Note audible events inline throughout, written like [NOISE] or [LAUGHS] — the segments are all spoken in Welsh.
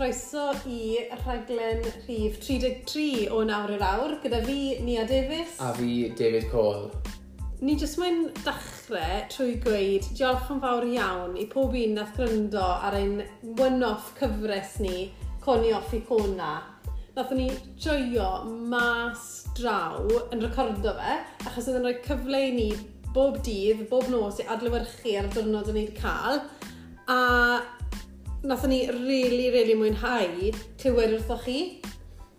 croeso i rhaglen rhif 33 o nawr yr awr, gyda fi, Nia Davies. A fi, David Cole. Ni jyst mwyn dechrau trwy gweud diolch yn fawr iawn i pob un nath gryndo ar ein one-off cyfres ni, Coni Off i cona Nathon ni joio mas draw yn recordo fe, achos oedd yn rhoi cyfle i ni bob dydd, bob nos i adlewyrchu ar y diwrnod o'n ni'n cael. A nath ni really, really mwynhau clywed wrthoch chi.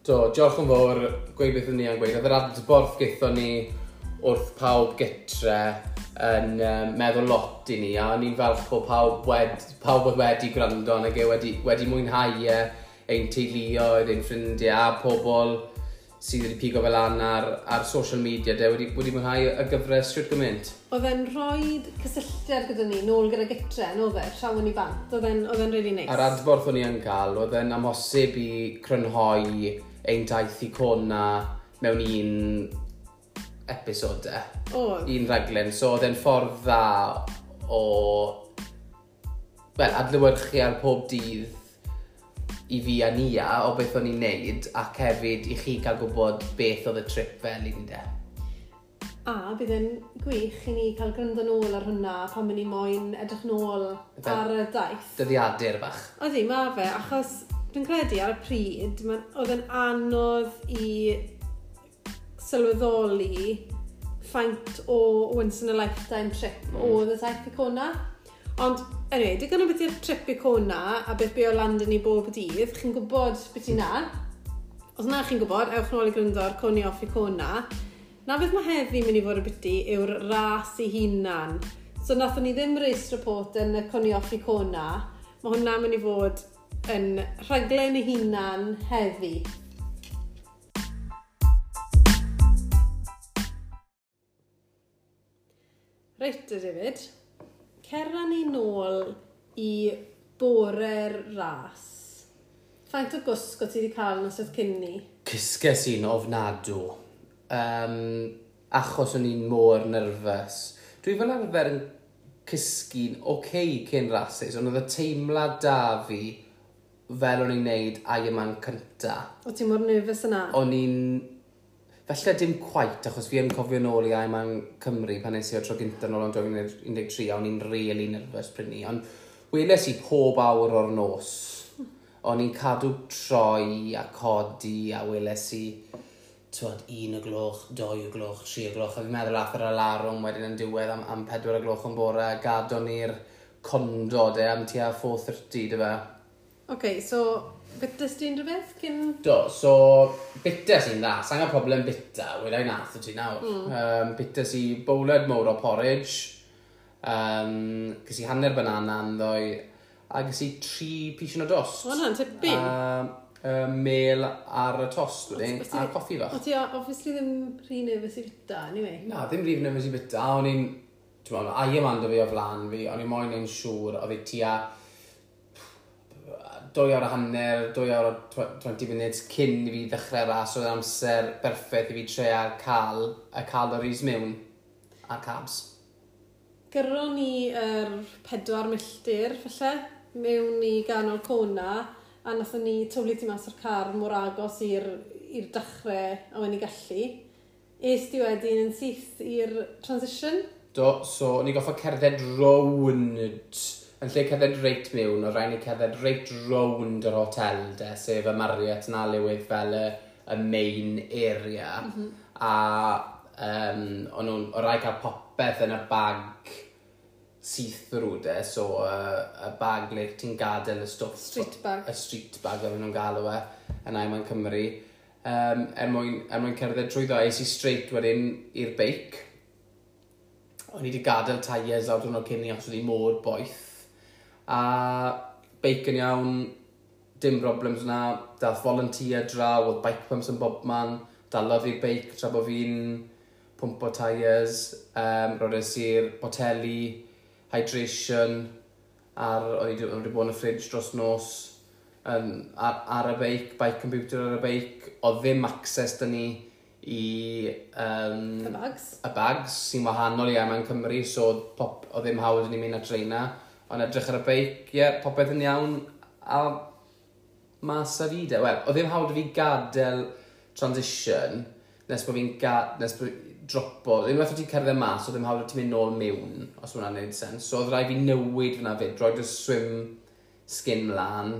Do, diolch yn fawr, gweud beth ni am gweud. Oedd yr adborth gaethon ni wrth pawb gytre yn um, meddwl lot i ni a o'n i'n falch bod pawb, wed, pawb oedd wedi gwrando nag e wedi, wedi mwynhau e, ein teuluoedd, ein ffrindiau a pobl sydd wedi pigo fel lan ar, ar social media de wedi, wedi mwynhau y gyfres siwrt gymaint. Oedd e'n rhoi cysylltiad gyda ni, nôl gyda gytre, yn oedd e, llawn i bant, oedd e'n really neis. Nice. A'r adborth o'n i yn cael, oedd e'n amhosib i crynhoi ein daith i cona mewn un episode, e. Oh. Un raglen, so oedd e'n ffordd dda o... well, adlywyrchu ar pob dydd i fi a Nia o beth o'n i'n neud ac hefyd i chi gael gwybod beth oedd y trip fel i ni de. A bydd yn gwych i ni cael gryndo nôl ar hwnna pan mynd ni moyn edrych nôl Fe, ar y daith. Dyddiadur bach. Oeddi, mae fe, achos dwi'n credu ar y pryd, oedd yn anodd i sylweddoli ffaint o once in a lifetime trip mm. oedd y taith i icona. Ond Anyway, digon o beth i'r trip i cona a beth be o yn i bob dydd, chi'n gwybod beth i na. Os na chi'n gwybod, ewch nôl i gryndor coni off i cona. Na beth mae heddi mynd i fod y byty yw'r ras i hunan. So nathon ni ddim race report yn y coni off i cona. Mae hwnna mynd i fod yn rhaglen i hunan heddi. Reit, David cerra ni nôl i bore'r ras. Faint o gwsg o ti wedi cael nos oedd cyn ni? Cysges i'n ofnadw. Um, achos o'n i'n mor nerfus. Dwi fel arfer yn cysgu'n oce okay cyn rasis, ond oedd y teimlad da fi fel o'n i'n neud a yma'n cynta. O ti'n mor nerfus yna? O'n i'n Felly dim cwait, achos fi yn cofio nôl i I'm am Cymru pan nes i o tro gyntaf nôl yn 2013, a o'n i'n really nerfus prynu, ond weles i pob awr o'r nos. O'n i'n cadw troi a codi a weles i twod, un o gloch, doi o gloch, tri o gloch, a fi'n meddwl ath yr alarwm wedyn yn diwedd am, am pedwar o gloch yn bore, a gadon ni'r condod e am tua 4.30, dy fe. Oce, okay, so Bitter ti'n rhywbeth cyn... Do, so bitter sy'n dda. Sa'n gael problem bitter, wedi'i nath o ti nawr. Mm. Um, bitter sy'n bowled mowr o porridge. Um, gys i hanner banana anddo'i, a gys i tri pisyn o dost. O, na'n tebyg. Um, uh, mel ar y tost wedyn, a coffi fach. O ti obviously ddim rhin neu i byta, anyway. Na, ddim rhi nefys i fysi a o'n i'n, ti'n meddwl, ai yma fi o flan fi, o'n i'n moyn ein siŵr, oedd ei tua dwy awr a hanner, dwy awr a 20 munud cyn i fi ddechrau ras, oedd amser berffaith i fi treial cael y calories mewn a'r cabs. Gyrro ni yr er pedwar milltir, falle, mewn i ganol cona, a nathon ni tywlu ti mas o'r car mor agos i'r dechrau a wedi gallu. Es di wedyn yn syth i'r transition? Do, so, ni goffa cerdded rownd yn lle cerdded reit mewn, oedd rhaid ni cerdded reit rownd yr hotel de, sef y Marriott yn alywydd fel y, y main area. Mm -hmm. A um, o'n nhw'n, oedd rhaid cael popeth yn y bag see-through de, so y, uh, y bag le ti'n gadael y stwff. Street bag. Y street bag oedd nhw'n galw e, yn Aiman Cymru. Um, er, mwyn, er mwyn cerdded trwy ddo, es i straight wedyn i'r beic. O'n i wedi gadael tyres awd o'n cyn i os oedd i mod boeth a beic yn iawn, dim broblem yna, dath volunteer draw, oedd bike pumps yn bob man, dalodd i'r beic tra bod fi'n pwmpo tyres, um, roeddus i'r boteli, hydration, ar, oedd i wedi bod yn y ffridge dros nos, um, ar, ar y beic, bike computer ar y beic, oedd ddim access dyn ni i... Um, y bags. Y bags, sy'n wahanol i Aman Cymru, so pop, oedd ddim hawdd i ni mynd at reina. Ond edrych ar y beic, ie, yeah, popeth yn iawn. A mas a fi de, wel, oedd ddim hawdd fi gadael transition nes bod fi'n ga... nes bod dropo, unwaith o ti'n cerdded mas, oedd ddim hawdd o ti'n mynd nôl mewn, os hwnna'n gwneud sens. So oedd rhaid fi newid fyna fyd, roed y swim skin mlaen,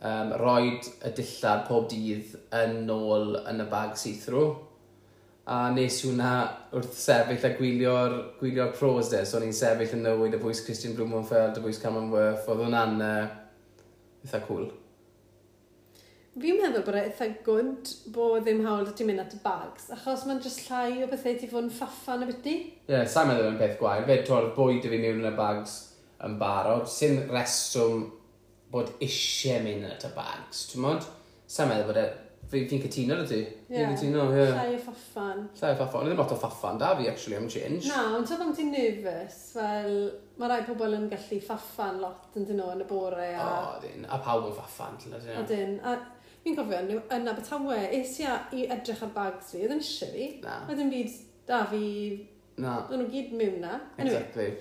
um, roed y dillad pob dydd yn ôl yn y bag see-through a nes i hwnna wrth sefyll a gwylio'r gwylio pros de, so o'n i'n sefyll yn newid y bwys Christian Blumenfeld, y bwys Cameron Worth, oedd hwnna'n e, uh, eitha cool. Fi'n meddwl bod e eitha gwnd bod ddim hawl ti'n mynd at y bags, achos mae'n just llai o bethau ti fod yn ffaffan y byty. Ie, yeah, sa'n meddwl yn peth gwael, fe to'r bwyd i fi mewn yn y bags yn barod, sy'n reswm bod eisiau mynd at y bags, ti'n modd? Sa'n meddwl bod e Fi'n fi cytuno na ti. Fi'n cytuno, ie. Llai o ffaffan. Llai o ffaffan. Ond ddim lot o ffaffan da fi, actually, am change. Na, ond ta pan ti'n nervous, fel, mae rai pobl yn gallu ffaffan lot yn dyn nhw yn y bore. A... O, dyn. A pawb yn ffaffan, dyn nhw. O, dyn. A fi'n cofio, yn Abertawe, es i i edrych ar bags fi, oedd yn eisiau fi. Na. Oedd yn byd da fi... Na. Oedd nhw gyd mewn na. Anyway, exactly.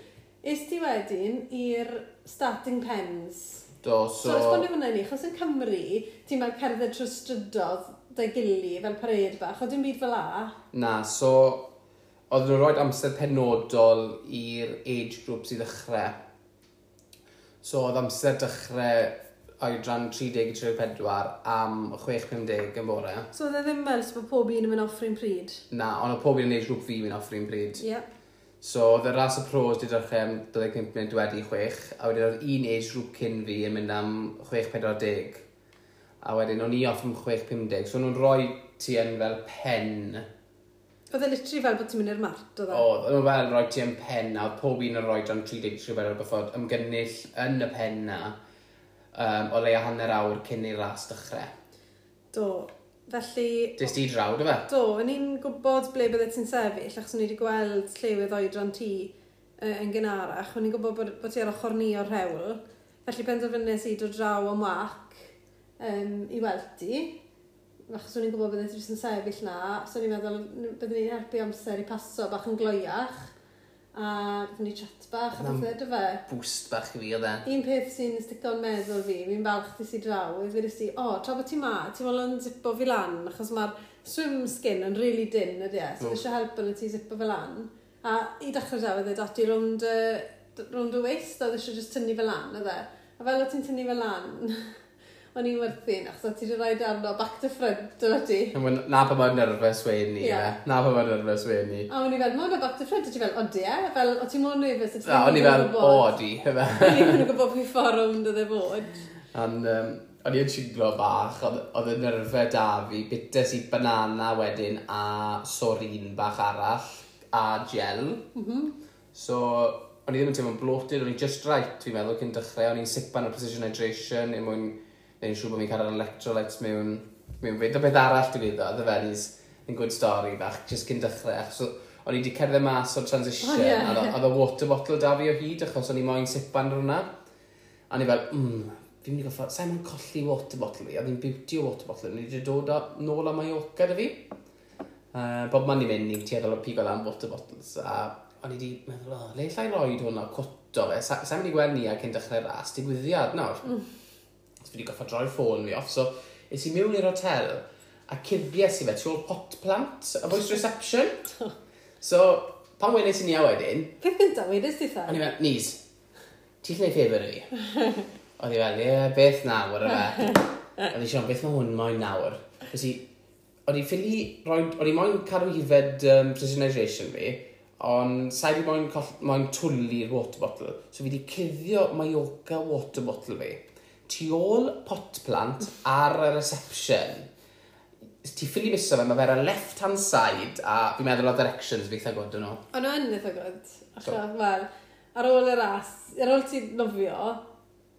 Es ti wedyn i'r starting pens Do, so... So, esbonio hwnna i ni, chos yn Cymru, ti'n ma'n cerdded trwy strydodd dy gili fel pared bach, oedd dim byd fel a? Na, so... oedd nhw'n rhoi amser penodol i'r age group sydd ddechrau. So, oedd amser dechrau oedran 30-34 am 6.50 yn bore. So, oedd e ddim fel bod pob un yn mynd offri'n pryd? Na, ond oedd pob un yn age group fi yn offri'n pryd. Ie. Yeah. So, oedd y ras y pros di drochem 25 munud wedi 6, a wedyn oedd un age grŵp cyn fi yn mynd am 6-40. A wedyn o'n i off am 6-50. so nhw'n rhoi ti yn fel pen. Oedd e literally fel bod ti'n mynd i'r mart, oedd e? Oedd, oedd e fel rhoi ti yn pen a oedd pob un yn rhoi dron 30 rhywbeth o'r bythod ymgynnill yn y pen na um, o leia hanner awr cyn i'r ras dechrau. Do, Felly... Dys di draw, dy fe? Do, yn i'n gwybod ble bydde ti'n sefyll, achos o'n i wedi gweld llewydd oedran ti uh, yn gynharach, o'n i'n gwybod bod, bod ti ar ochr ni o'r rhewl, felly penderfynnes i dod draw am wac um, i weld ti, achos o'n i'n gwybod bydde ti'n sefyll na, so o'n i'n meddwl byddwn ni'n helpu amser i paso bach yn gloiach, a gathom ni chat bach a pethau, dy fe? Bwst bach i fi oedd e. Un peth sy'n stico'n meddwl fi, fi'n falch ti si draw, i ddweud i, o, tra bod ti ma, ti fel yn zipo fi lan, achos mae'r swim skin yn really dyn ydy e, so mm. eisiau help yn y ti zipo fi lan. A i dechrau draw, oedd e dati rownd, uh, rownd y waist, oedd eisiau just tynnu fi lan, oedd e. A fel o ti'n tynnu fi lan, [LAUGHS] o'n i'n werthu'n, achos ti wedi rhoi darno back to front, dyna ti. Na pa mae'n nerfus wein ni, yeah. Na pa mae'n nerfus wein ni. A o'n i fel, mae'n back to front, ti fel, odi e? Fel, o ti mor nerfus? Na, o'n i fel, o, di. O'n i'n [LAUGHS] gwybod pwy fforwm e fod. And, um, o'n i'n siglo bach, oedd y nerfau da fi, bites i banana wedyn a sorin bach arall, a gel. Mm. So, o'n i ddim yn teimlo'n bloated, o'n i just right, fi'n meddwl, cyn dechrau, o'n i'n sipan o precision hydration, er mwyn Neu'n siŵr bod fi'n cadw'r electrolytes mewn, mewn fyd. O beth arall dwi'n gwybod, the dda yn good story bach, just cyn dechrau. So, o'n i wedi cerdded mas o'r transition, oh, yeah, a oedd y water bottle da fi o hyd, achos o'n i moyn sipan rhywna. A ni fel, mmm, fi'n mynd i goffa, sa'n mynd colli water bottle fi, a fi'n beauty o water bottle, ni wedi dod o, nôl am Mallorca da fi. Uh, bob man i mynd, i'n tueddol o pigo lan water bottles, a o'n i wedi meddwl, o, le llai roed hwnna, cwto fe, sa'n mynd i gweld ni a cyn dechrau ras, digwyddiad, nawr. Mm fi wedi goffa droi'r ffôn fi off, so es i mewn i'r hotel a cuddies i fe tu ôl pot plant a voice reception. [LAUGHS] so, pan wenes i ni a wedyn... Beth gyntaf wedys ti tha? O'n i fel, Nis, ti'n gwneud ffeibr i fi? [LAUGHS] Oedd i fel, ie, beth nawr o fe? Oedd i siarad, beth mae hwn moyn nawr? Fes i, o'n i ffili, o'n i moyn cadw hifed um, precisionization fi, ond sa'i di moyn, moyn twlu'r water bottle. So fi wedi cuddio Mallorca water bottle fi tu ôl pot plant ar y reception, ti ffili miso fe, mae fe'r left hand side, a fi'n meddwl o directions fi eitha gwrdd yn nhw. O'n nhw yn eitha gwrdd, achos fel, ar ôl y ras, ar ôl ti nofio,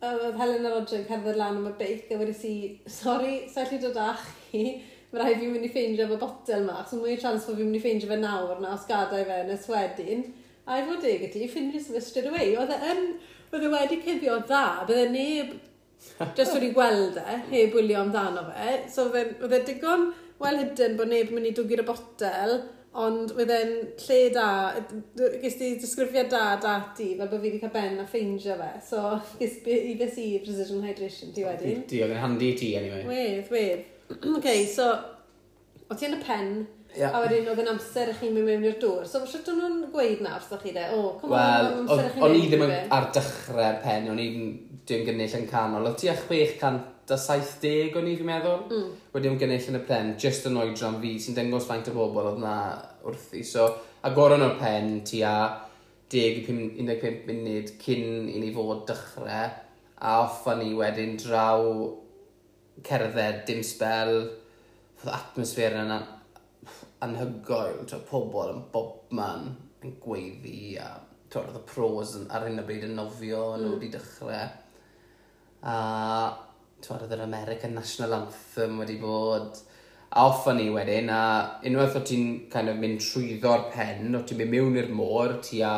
oedd Helen a Roger yn cerdded lan am y beic, a wedi si, sori, sa'i lli dod ach chi, mae rhaid fi'n mynd i ffeindio fy botel ma, so mwy chans bod fi'n mynd i ffeindio fe nawr na, os gadau fe yn y. A i fod deg y ti, ffeindio sy'n straight away. Oedd e yn, oedd e wedi cuddio dda, bydde neb Just wedi gweld e, heb wylio amdano fe. So oedd e digon well hidden bod neb yn mynd i dwgu'r y botel, ond oedd e'n lle da, ges di disgrifiad da dati, fel bod fi wedi cael ben a ffeindio fe, so ges i fes i precision hydration ti wedyn. Di, oedd e'n handi ti anyway. Wedd, wedd. [CLEARS THROAT] okay, so, o ti yn y pen, Yeah. A wedyn oedd yn amser i chi mynd mewn i'r dŵr. So sut o'n nhw'n gweud na os chi de? O, come well, on, amser i chi O'n i ddim e? ar dechrau'r pen, o'n i'n dwi'n gynnill yn canol. Oedd tua 670 o'n i fi'n meddwl. Mm. Wedi yn gynnill yn y pen, just yn oedran fi sy'n dengos faint o bobl oedd na wrthi. So, agoron o'r pen tua 10-15 munud cyn i ni fod dechrau a offa ni wedyn draw cerdded dim spel, oedd atmosfer yna anhygoel, t'o, pobl yn bob man yn gweiddi a t'o, roedd y pros yn, ar hyn o bryd yn nofio, mm. nhw wedi dechrau. A t'o, oedd yr American National Anthem wedi bod a offa ni wedyn a unwaith o ti'n kind of mynd trwyddo'r pen, o ti'n mynd mewn i'r môr, ti a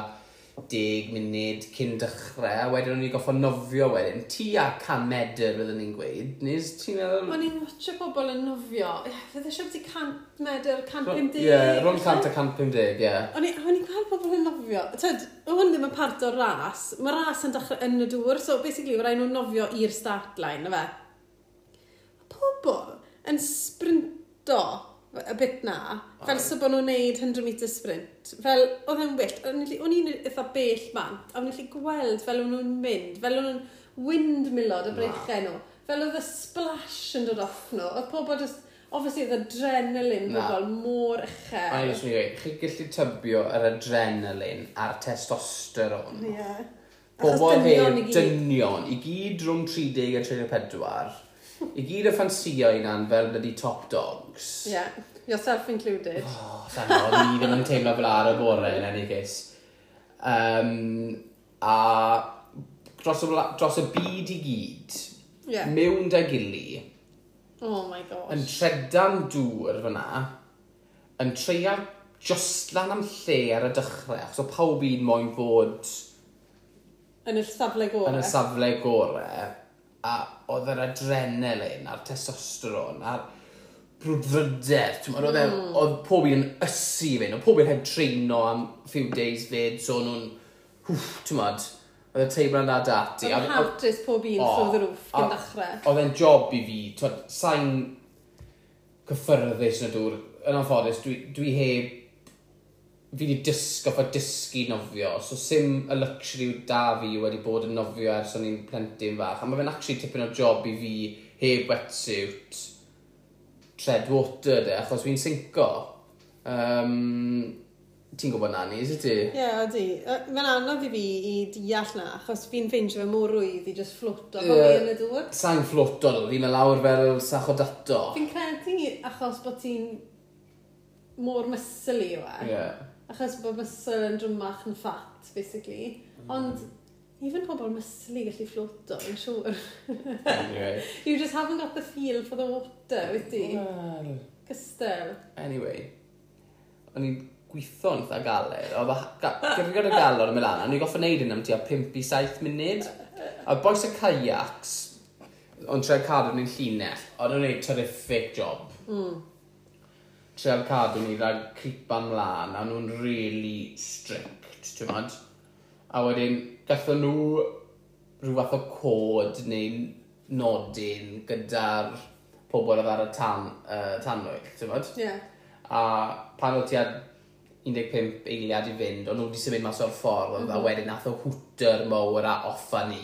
deg munud cyn dechrau, a wedyn o'n i'n goffo nofio wedyn. Ti a can medr, byddwn ni'n gweud, nes ti'n meddwl... O'n i'n watcha pobl yn nofio. Fydd eisiau byddu can medr, can pum deg. Ie, rhwng cant a can pum deg, ie. O'n i'n gweld pobl yn nofio. Tyd, hwn ddim yn part o'r ras. Mae ras yn dechrau yn y dŵr, so basically, rhaid nhw'n nofio i'r start line, na fe? Pobl yn sprinto y bit na, fel sa bod nhw'n neud 100 metre sprint. Fel, oedd e'n wyllt, o'n i'n eitha bell bant, a o'n i'n gweld fel o'n nhw'n mynd, fel o'n nhw'n windmillod y breichau nhw. Fel oedd y splash yn dod off nhw, oedd pobl just, obviously oedd adrenalin pobl mor uchel. O'n i'n gweud, chi gallu tybio yr adrenalin a'r testosteron. Ie. Yeah. Pobl hyn dynion, i gyd rhwng 30 a 34, i gyd y ffansio unan fel ydy top dogs. Yeah, yourself included. Oh, sa'n o'n i ddim yn teimlo fel ar y bore yn any case. Um, a dros y, dros y byd i gyd, yeah. mewn da gili, oh my gosh. yn tredan dŵr fyna, yn treial jostlan am lle ar y dechrau, achos o pawb un moyn fod... Yn y safle gore. Yn y safle gore a oedd yr adrenalin a'r testosteron a'r brwdfrydedd, ti'n meddwl, oedd mm. oedd pob un yn ysu i fynd, oedd pob un heb treino am few days fyd, so nhw'n, hwff, ti'n meddwl, oedd e y teimlad na dati. Oedd yn hawdus pob un ffwrdd yr wff gyn ddechrau. Oedd e'n job i fi, ti'n sain cyffyrddus yn y dŵr, yn anffodus, dwi, dwi heb fi wedi disgo ffa dysgu nofio, so sim y luxury da fi wedi bod yn nofio ers o'n i'n plentyn fach, a mae fe'n actually tipyn o job i fi heb wetsuit tread water de, achos fi'n sinco. Um, ti'n gwybod na ni, is it ti? Ie, yeah, ydy. Mae'n anodd i fi i deall na, achos fi'n ffeindio fe mor rwydd i just fflwto. Yeah, yn y dŵr. Sa'n fflwto, fi'n mynd lawr fel sach o dato. Fi'n credu achos bod ti'n mor mysli yw e. Yeah Achos bod mysl yn drwmach yn ffat, basically. Mm. Ond, even pobl mysli gallu fflwto, yn siŵr. anyway. [LAUGHS] you just haven't got the feel for the water, wyt ti? Wel... Cystel. Anyway. O'n i'n gweithio yn eitha galed. Oedd y galon yn Milan, o'n i'n goffa neud yn am tua 5 i 7 munud. A boes y kayaks, ond tre cadw ni'n llinell, o'n i'n neud terrific job. Mm trial cadw ni rhag cripa mlaen a nhw'n really strict, ti'n modd? A wedyn, gatho nhw rhyw fath o cod neu nodyn gyda'r pobl oedd ar y tan, uh, tanwyll, ti'n modd? Ie. Yeah. A pan oedd ti ar 15 eiliad i fynd, o'n nhw wedi symud mas o'r ffordd, mm -hmm. a mhm. wedyn nath o hwter mowr a offa ni.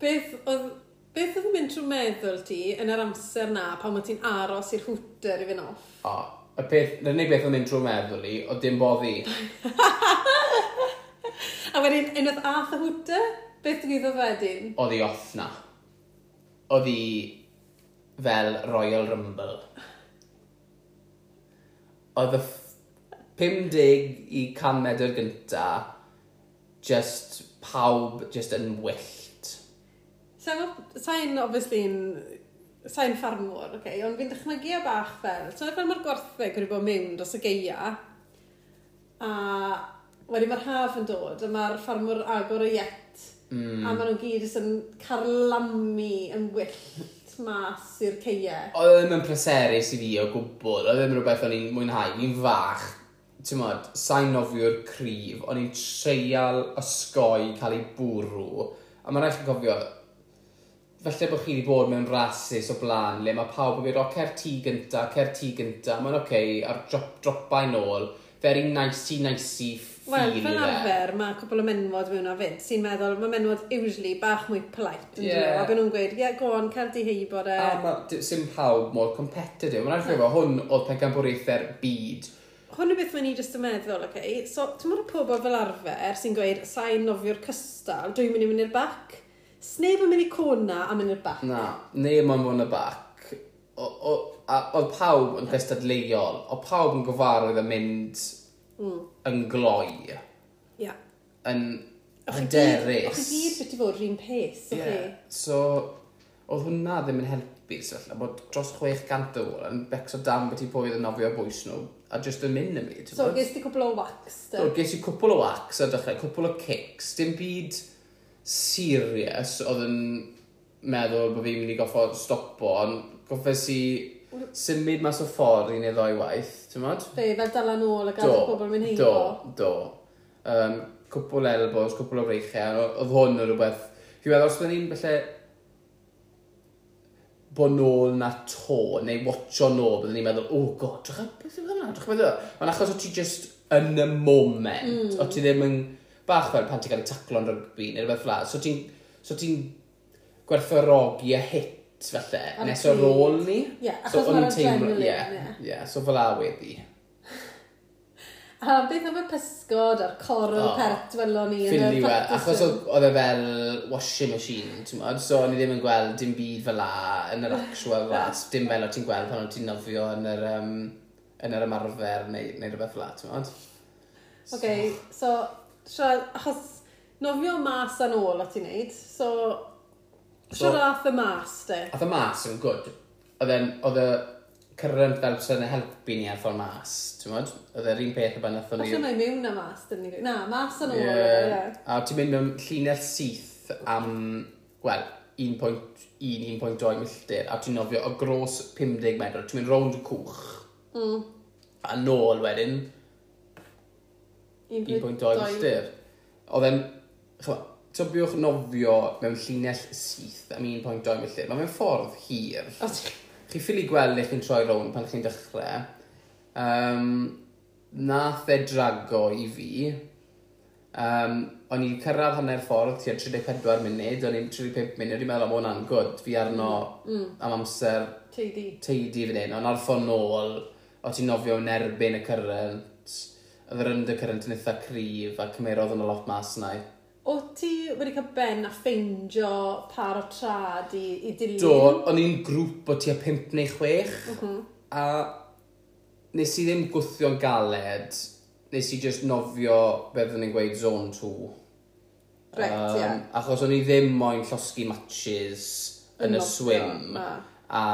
Beth oedd Beth oedd yn mynd trwy meddwl ti yn yr amser na pan mae ti'n aros i'r hwter i fynd off? O, y peth, yr unig beth oedd yn mynd trwy meddwl i, oedd dim boddi. [LAUGHS] a wedyn, unwaith ath y hwter, beth ddigwyddodd wedyn? Oedd i off na. Oedd i fel Royal Rumble. Oedd y 50 i 100 medr gynta, just pawb, just yn wyllt Sa'n obviously yn... Sa'n ffarmwr, okay, ond fi'n dychmygu o bach fel. So, fel mae'r gwerthfeg wedi bod mewn dros y geia, a wedyn mae'r haf yn dod, a mae'r ffarmwr agor y iet, mm. a maen nhw'n gyd yn carlamu yn wyllt mas i'r ceia. Oedd e ddim yn pleserus i fi o gwbl, oedd e ddim yn rhywbeth o'n i'n mwynhau, ni'n fach, ti'n modd, sa'n nofio'r cryf, o'n i'n treial ysgoi cael ei bwrw, a mae'n rhaid i cofio, falle bod chi wedi bod mewn rasis o blaen, le mae pawb yn gweud, o, cer ti gynta, cer ti gynta, mae'n oce, okay, a'r drop, dropau nôl, very nicey, nicey ffeel Wel, fel arfer, mae cwbl o menwod mewn a fynd sy'n meddwl, mae menwod usually bach mwy polite, yn yeah. dweud, byd nhw'n gweud, ie, yeah, go on, cer di hei bod e. A mae sim pawb mor competitive, mae'n arfer efo, hwn oedd pencampwriaethau'r byd, hwn y beth mae'n i jyst yn meddwl, oce, okay? so ti'n mwyn y pobl fel arfer sy'n gweud, sa'n nofio'r cystal, dwi'n mynd i mynd i'r bac sneb yn mynd i cwna a mynd i'r bac. Na, neb yn mynd i'r bac. Oedd pawb yn gystadleuol, oedd pawb yn gyfarwydd yn mynd mm. yn gloi. Ia. Yn hyderus. O'ch i gyd beth i fod rhywun pes, o'ch yeah. So, oedd hwnna ddim yn helpu sefyllfa, bod dros 600 o wol yn becso dam beth i pwy oedd yn nofio bwys nhw, a just yn mynd am i. So, ges ti cwpl o wax? Do, ges i cwpl o wax, a dechrau, cwpl o kicks, dim byd serious oedd yn meddwl bod fi'n mynd i goffo stopo, ond goffes i symud mas o ffordd i neu ddoi waith, ti'n modd? Be, fel dala nôl a gadw pobl mynd heibo? Do, do. Um, cwpl elbows, cwpl o freichiau, oedd hwn yn rhywbeth. Fi'n meddwl, os byddwn ni'n felly bod nôl na to, neu watcho nôl, byddwn ni'n meddwl, oh god, drach beth yw'n hynna, drach beth yw'n Ond achos o ti just yn y moment, mm. o ti ddim yn bach fel pan ti'n cael ei taclo'n rygbi neu rhywbeth fel So ti'n so ti gwerthorogi y hit felly nes o'r rôl ni. Ie, yeah, achos so, mae'r adrenaline. Ie, yeah, yeah, so fel a wedi. [LAUGHS] A beth am y pysgod a'r corl oh, pert welon ni yn y practice Achos oedd e fel washing machine, ti'n modd, so ni ddim yn gweld dim byd fel la yn yr actual ras, [LAUGHS] dim fel o ti'n gweld pan o ti'n nofio yn yr, um, yn yr ymarfer neu, neu rhywbeth fel la, ti'n modd. Oce, so, okay, so siarad, achos nofio mas a'n ôl o ti'n neud, so, so so ath y mas de. Ath y mas yn gwrdd, oedd y cyrrent fel sy'n helpu ni ar ffordd mas, ti'n modd? Oedd yr un peth y ban athon ni... Alla i mewn na mas, dyn ni. Na, mas yn ôl, yeah. yeah. A ti'n mynd mewn llinell syth am, wel, 1.1-1.2 milltir, a ti'n nofio o gros 50 metr, ti'n mynd rownd y cwch. Mm. A nôl wedyn, 1.2 milltir. Oedd e'n, chwa, tybiwch nofio mewn llinell syth am 1.2 milltir. Mae fe'n ffordd hir. Chi ffili gweld eich chi'n troi rown pan chi'n dechrau. Um, nath e drago i fi. Um, o'n i'n cyrraedd hanner ffordd tua 34 munud, o'n i'n 35 munud, o'n i'n meddwl am o'n angod, fi arno mm. am amser teidi, teidi fan hyn, o'n arfon nôl, o ti'n nofio yn erbyn y cyrraedd, oedd yr undercurrent yn eitha cryf a cymerodd yn y lot mas yna. O ti wedi cael ben a ffeindio par o trad i, i dilyn? Do, o'n i'n grŵp o tua 5 neu 6 uh -huh. a nes i ddim gwthio galed, nes i just nofio beth o'n i'n gweud zone 2. Right, um, yeah. Achos o'n i ddim moyn llosgi matches yn, yn y swim. Na. A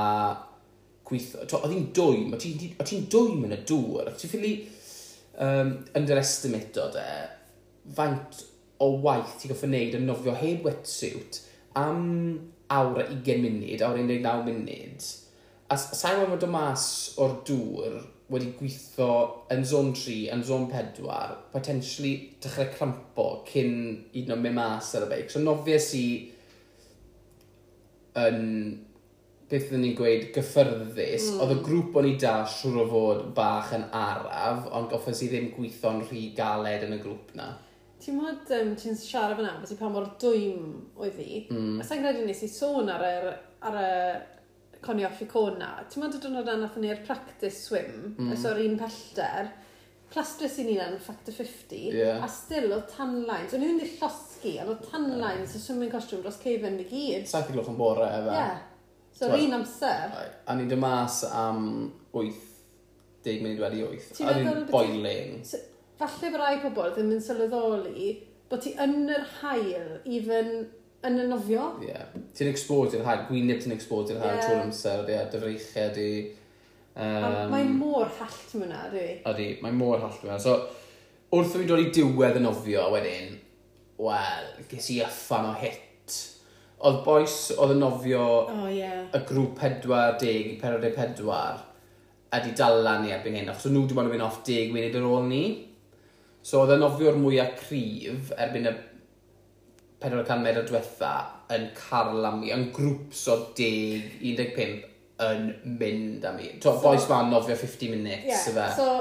gweithio, oedd hi'n dwym, o ti'n dwym yn y dŵr, ti'n ffili um, underestimate o de, faint o waith ti'n goffa wneud yn nofio heb wetsuit am awr a 20 munud, awr 19 munud, a sa'n mynd o mas o'r dŵr wedi gweithio yn zon 3, yn zon 4, potentially dechrau crampo cyn hyd yn oed mynd mas ar y beic. So nofies i yn beth ydyn ni'n gweud, gyffyrddus, mm. oedd y grŵp o'n i da siwr o fod bach yn araf, ond goffers i ddim gweithio'n rhy galed yn y grŵp na. Ti'n modd, um, ti'n siarad fyna, beth i pa mor dwym oedd hi. Mm. A sa'n credu nes i sôn ar yr, ar y coni off i cona. Ti'n modd y dwrnod na nath ni'r practice swim, mm. os o'r un pellter, plastrus i ni yn factor 50, yeah. a still o tan lines. O'n i'n ddim wedi llosgi, ond o tan lines yeah. swimming costume dros cefen i gyd. Sa'n gloch yn bore, efe. Yeah. So yr un amser? A ni'n dod mas am 8, 10 munud wedi 8. A ni'n boiling. Falle bod rai pobl ddim yn sylweddoli bod ti yn yr hael even yn y nofio. Ie. Yeah. Ti'n exposed i'r hael. Gwyneb ti'n exposed i'r hael yeah. trwy'r amser. Ie, yeah, dyfreichau di. Um, mae môr hallt mewn na, dwi. Ydi, mae mor hallt mewn. So, wrth i mi dod i diwedd y nofio wedyn, wel, ges i yffan o hit oedd boes oedd yn nofio oh, yeah. y grŵp 40, i 44, a dala ni erbyn hyn, achos nhw wedi bod yn mynd off 10 munud ar ôl ni. So oedd y nofio'r mwyaf cryf erbyn y 400 medr diwetha yn carl am i, yn grŵps o 10, 15 yn mynd am i. So, boes ma'n nofio 50 minutes, yeah. so,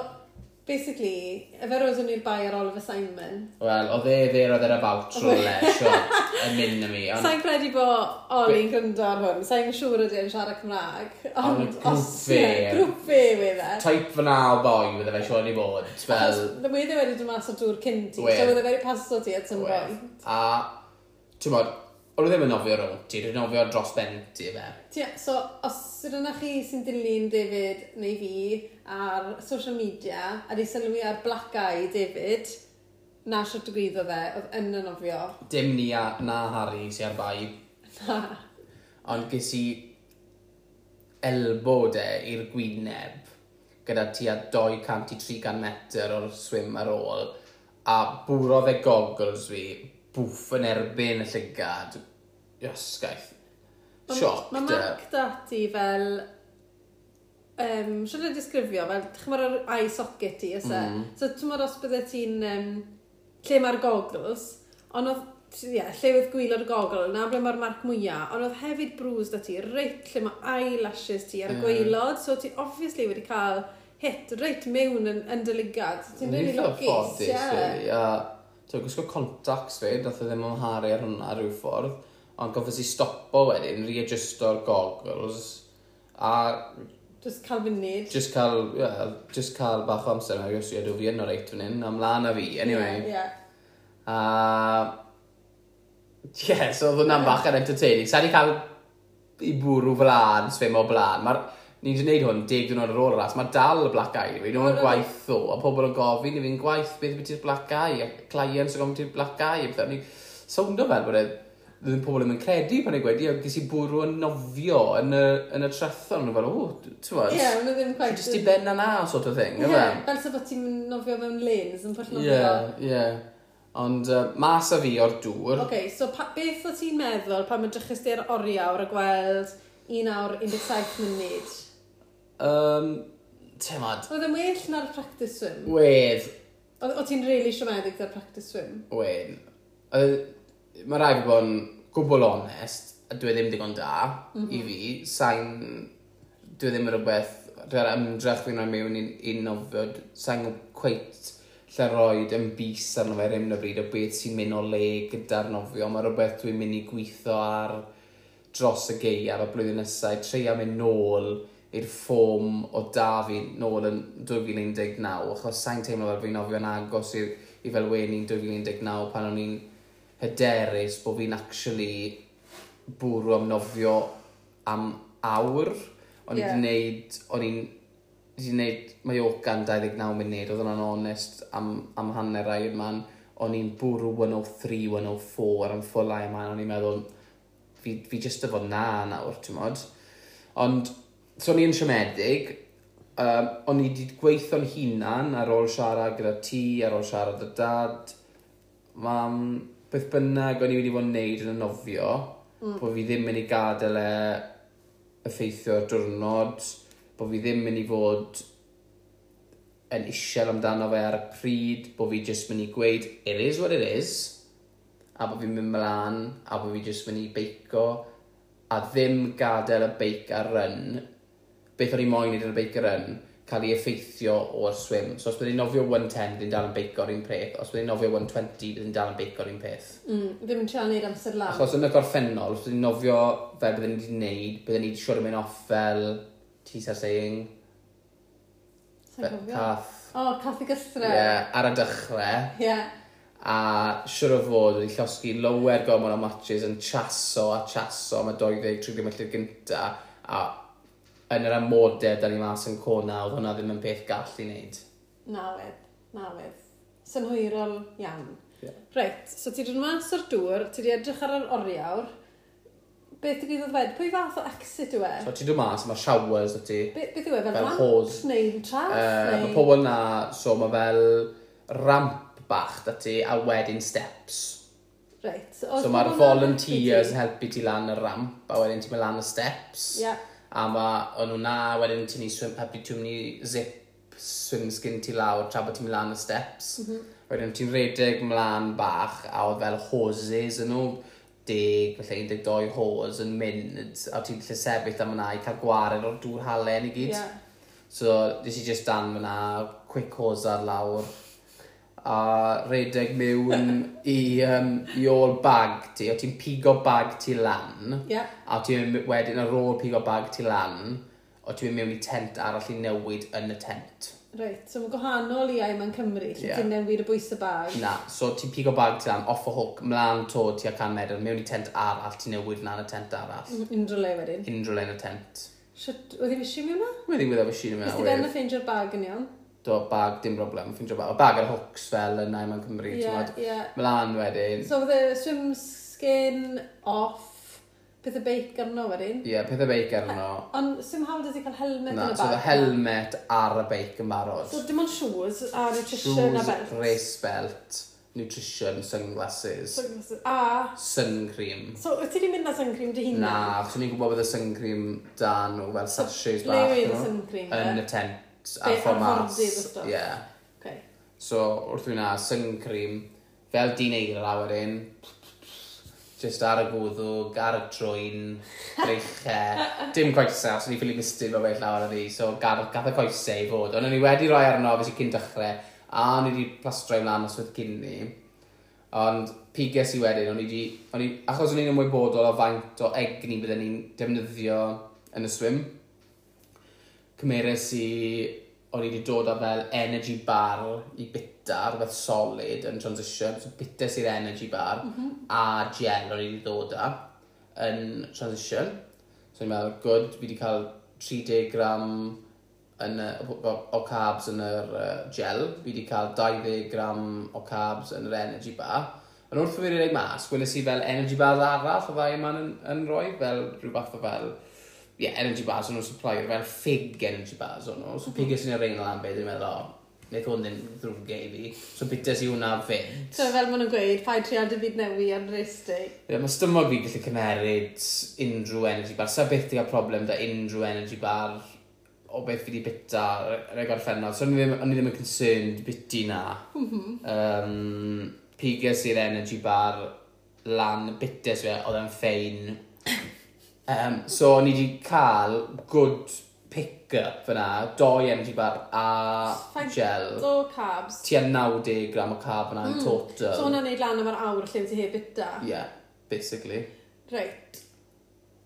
basically, efer oeddwn ni'r bai ar all of assignment. Wel, oedd e ddeir oedd yr about trwy lesio [LAUGHS] yn mynd na mi. On... Sa'n credu bod Oli'n gryndo ar hwn, sa'n siŵr ydy yn siarad Cymraeg. Ond grŵp fe. Grŵp fe wedd e. Type fyna o boi wedd fe siŵr ni bod. Fel... Wedd e wedi dod mas o dŵr cyn ti, so wedd e wedi paso ti at some point. A, ti'n bod, o'n ddim yn nofio rhwng ti, dwi'n nofio dros ben ti fe. Tia, so os ydyn nhw chi sy'n dilyn David neu fi ar social media a di sylwi ar Black Eye David, na siwt o fe, oedd yn y nofio. Dim ni a, na Harry sy'n ar bai. Na. Ond ges i elbo de i'r gwyneb gyda tua 200 i 300 metr o'r swim ar ôl a bwrodd e goggles fi bwff yn erbyn y llygad. Iosgaeth. Sioc. Mae Mark dati fel... Um, Siwr na disgrifio, fel, chi'n mor o'r eye socket ti, ys e? Mm. So, ti'n mor os byddai ti'n... Um, lle mae'r goggles, ond oedd ie, yeah, lle oedd gwyl o'r gogl na ble mae'r marc mwyaf, ond oedd hefyd brws da ti, reit lle mae eyelashes ti ar y mm. gweilod, so ti obviously wedi cael hit reit mewn yn, yn dy ligad. Ti'n rili lwcus. Ti'n ti'n gwisgo contacts fi, dath o ddim yn haru ar hwnna rhyw ffordd, ond gofes i stopo wedyn, readjusto'r goggles, a... Just cael funud. Just cael, yeah, just cael bach o amser yna, os i edrych fi yn o'r reit fan hyn, am lan a fi, anyway. Yeah, yeah. A... Ie, yeah, so oedd hwnna'n bach yn entertaining. Sa'n i cael i bwrw flan, sfem o blan. Mae'r ni wedi gwneud hwn deg dyn ar ôl y ras, mae dal y black eye i fi, nhw'n gwaith o, a pobl yn gofyn i fi'n gwaith beth beth i'r black eye, a clients yn gofyn beth black eye, a beth ni sowndo fel bod e, ddim pobl yn credu pan ei gweud, ie, ges i bwrw yn nofio yn y, yn y trethon, nhw'n fel, o, ti'n fawr, ie, mae ddim gwaith, Just i ben na sort of thing, ie, yeah, fel sa bod ti'n nofio mewn lanes yn pwll nofio. Ie, ie. Ond uh, mas a fi o'r dŵr. Oce, okay, so pa, beth o ti'n meddwl pan mae drechus di oriawr a gweld 1 awr 17 munud? Um, Temad. Oedd e'n well na'r practice swim? Wedd. O ti'n really siomedig da'r practice swim? Wedd. Mae rhaid i bod yn gwbl onest, a dwi e ddim digon da mm -hmm. i mhm. fi, sa'n... Dwi e ddim yn rhywbeth rhaid e ymdrech fi'n rhaid mewn i'n un nofod, sa'n cweit lle roed yn bus arno fe rhywun o bryd o beth sy'n mynd o le gyda'r nofio. Mae rhywbeth dwi'n mynd i gweithio ar dros y gei ar y blwyddyn nesau, treia mynd nôl i'r ffom o da fi nôl yn 2019, achos sa'n teimlo fel fi'n ofio'n agos i, i fel weni'n 2019 pan o'n i'n hyderus bod fi'n actually bwrw am nofio am awr. O'n yeah. i wedi wneud, o'n i'n wedi wneud Mallorca yn 29 munud, oedd hwnna'n onest am, am hanner rai man. O'n i'n bwrw 103, 104 am ffwlau yma, o'n i'n meddwl, fi, fi jyst efo na nawr, ti'n modd. Ond so o'n i'n siomedig, um, o'n i wedi gweithio'n hunan ar ôl siarad gyda ti, ar ôl siarad y dad, mam, beth bynnag o'n i wedi bod yn neud yn y nofio, mm. bod fi ddim yn ei gadael e effeithio'r diwrnod, bod fi ddim yn ei fod yn isiel amdano fe ar y pryd, bod fi jyst mynd i gweud, it is what it is, a bod fi'n mynd mlaen, a bod fi jyst mynd i beico, a ddim gadael y beic ar ryn beth o'n i moyn neud yn y run, cael ei effeithio o'r swim. So os byddai'n nofio 110, byddai'n dal yn beico'r un peth. Os byddai'n nofio 120, byddai'n dal yn beico'r un peth. Mm, ddim yn trio neud amser lawn. Achos yn y gorffennol, os byddai'n nofio fel byddai'n wedi gwneud, byddai'n wedi siwr yn mynd off fel teaser saying. Cath. O, oh, cath i gystre. Ie, yeah, ar y dechrau. Ie. Yeah. A siwr o fod wedi llosgu lower gormod o matches yn chaso a chaso am y 20-30 milltir gyntaf. A yn yr amodau da ni mas yn cona, oedd hwnna ddim yn peth gall i wneud. Na wedd, na wedd. Synhwyrol iawn. Yeah. Reit, so ti dod mas o'r dŵr, ti di edrych ar yr oriawr, beth ydy ddod fed? Pwy fath o exit yw e? So ti dwi'n mas, mae showers o ti. Be, beth yw e? Fel, fel ramp neu traff? Uh, neu... Mae pobl na, so mae fel ramp bach da ti a wedyn steps. Reit. So, so mae'r volunteers yn helpu ti lan y ramp a wedyn ti'n mynd lan y steps. Yeah. A ma, o'n nhw na, wedyn ti'n ni swim, heb ti'n mynd i zip swim skin ti lawr, tra bod ti'n mynd lan y steps. Mm -hmm. Wedyn ti'n redeg mlaen bach, a oedd fel hoses yn nhw, deg, felly 12 hose yn mynd, a ti'n lle sefyll am yna i cael gwared o'r dŵr halen i gyd. Yeah. So, nes i just dan fyna, quick hose ar lawr, a redeg mewn i, um, i ôl bag ti, o ti'n pigo bag ti lan, yeah. a ti'n wedyn ar ôl pigo bag ti lan, o ti'n mynd mewn i tent arall i newid yn y tent. Reit, so mae'n gwahanol i ai mae'n Cymru, lle yeah. ti'n newid y bwys y bag. Na, so ti'n pigo bag ti lan, off y hook, mlaen to, ti a can medr, mewn i tent arall, ti'n newid na yn y tent arall. Unrhyw le wedyn. Unrhyw le yn y tent. Shut, oedd i fysi mewn na? Wedi wedi fysi mewn na. Ysdi ben y ffeindio'r bag yn iawn? do bag dim broblem, ffindio bag, o bag ar hooks fel yn Naim yn Cymru, Ie, yeah, ie. yeah. mlaen wedyn. So fydde swim skin off, pethau beic arno wedyn. Ie, pethau beic arno. Ond sy'n hawl dydi cael helmet Na, yn y so bag? oedd y helmet ar y beic yn barod. So dim ond shoes a nutrition a belt. Shoes, race belt, nutrition, sunglasses, Sunglasses. A, sun cream. so wyt ti wedi mynd na sun cream dy hunan? Na, achos ni'n gwybod bod y sun cream dan nhw fel sachets bach. Ble yw un sun cream, Yn ie? y tent a fformat. Ie. Okay. So, wrth wyna, sun cream, fel di'n eira lawr wedyn, just ar y gwyddwg, ar y trwyn, dreichau, [LAUGHS] dim coesau, os o'n i'n ffili mistyn o beth lawr ar fi, so gath, gath y coesau i fod. Ond o'n i wedi rhoi arno, fes i cyn dechrau, a o'n i wedi plastrau mlaen os oedd cyn ni. Ond piges i wedyn, o'n i wedi, achos o'n i'n ymwybodol o faint o egni byddwn ni'n defnyddio yn y swim, cymeres i o'n i wedi dod â fel energy bar i bita, rhywbeth solid yn transition, so bita sy'r energy bar, mm -hmm. a gel o'n i wedi dod â yn transition. So ni'n meddwl, good, fi wedi cael 30 gram yn, o, o, o carbs yn yr uh, gel, fi wedi cael 20 gram o carbs yn yr energy bar. Yn wrth i fi wedi mas, gweles i fel energy bars arall o ddau yma yn, yn rhoi, fel rhywbeth o fel yeah, energy bars o'n nhw'n supply fel fig energy bars o'n nhw. So mhm. pigio sy'n yr ein lan beth dwi'n meddwl, Nid hwn yn ddrwg gei fi. So bita si hwnna fynd. So fel maen nhw'n gweud, pa'i trio dy byd newi am rhysdi. Yeah, mae stymog fi gallu cymeryd unrhyw energy bar. Sa beth i gael problem da unrhyw energy bar o beth fi wedi bita yn y gorffennol. So o'n i ddim yn concerned biti na. Mm -hmm. um, Pigas i'r energy bar lan bites fe, oedd e'n ffein Um, so ni wedi cael good pick-up fyna, doi energy bar a gel. Do carbs. Tua 90 gram o carb yna mm. total. So hwnna'n neud lan am yr awr lle ti heb bita. Yeah, basically. Right.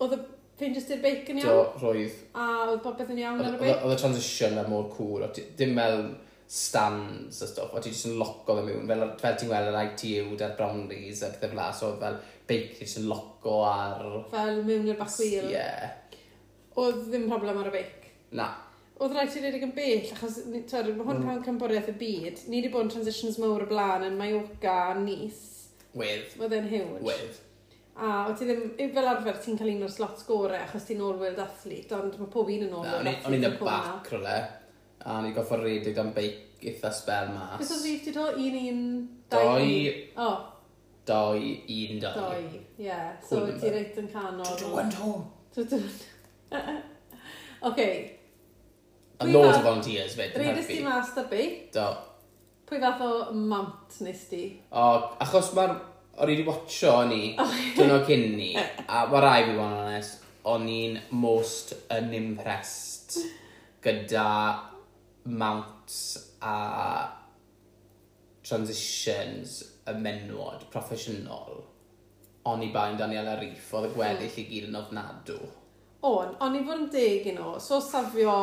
Oedd y pen jyst i'r bacon iawn? Do, roedd. A oedd popeth yn iawn ar y bacon? Oedd y transition yna mor cŵr. Dim fel stands a stuff, o ti jyst yn loco fe mewn, fel, fel ti'n gweld yr ITU da'r Brownlees a pethau fel so fel beic yn loco ar... Fel mewn i'r back wheel. Ie. Yeah. Oedd ddim problem ar y beic? Na. Oedd rhaid i redeg yn bell, achos twer, mae hwn mm. cymboreth y byd. Ni wedi bod yn transitions mawr y blaen yn Mallorca a Nice. With. Oedd e'n huge. With. A oedd ti ddim, fel arfer, ti'n cael un o'r slots gore achos ti'n all-world athlete, ond mae pob un yn all-world athlete. O'n i'n y bac rhywle, a o'n i'n goffo redig am beic eitha spel mas. Beth oedd rhif ti to? Un, un, dau? Doi. O doi, un, doi. Doi, ie. Yeah. So, ti reit yn canol. To do and home. To do and Okay. A loads of volunteers fyd. Reidus ti mas da bi? Do. Pwy fath o mount nes ti? O, achos mae'r... O'n i wedi watcho o'n i, [LAUGHS] dyn o cyn ni, a mae rai fi bod yn onest, o'n i'n most unimpressed gyda mounts a transitions y menwod proffesiynol, o'n i bain Daniel Arif, oedd y mm. gweddill i gyd yn ofnadw. On, o'n i fod yn deg yn o, so safio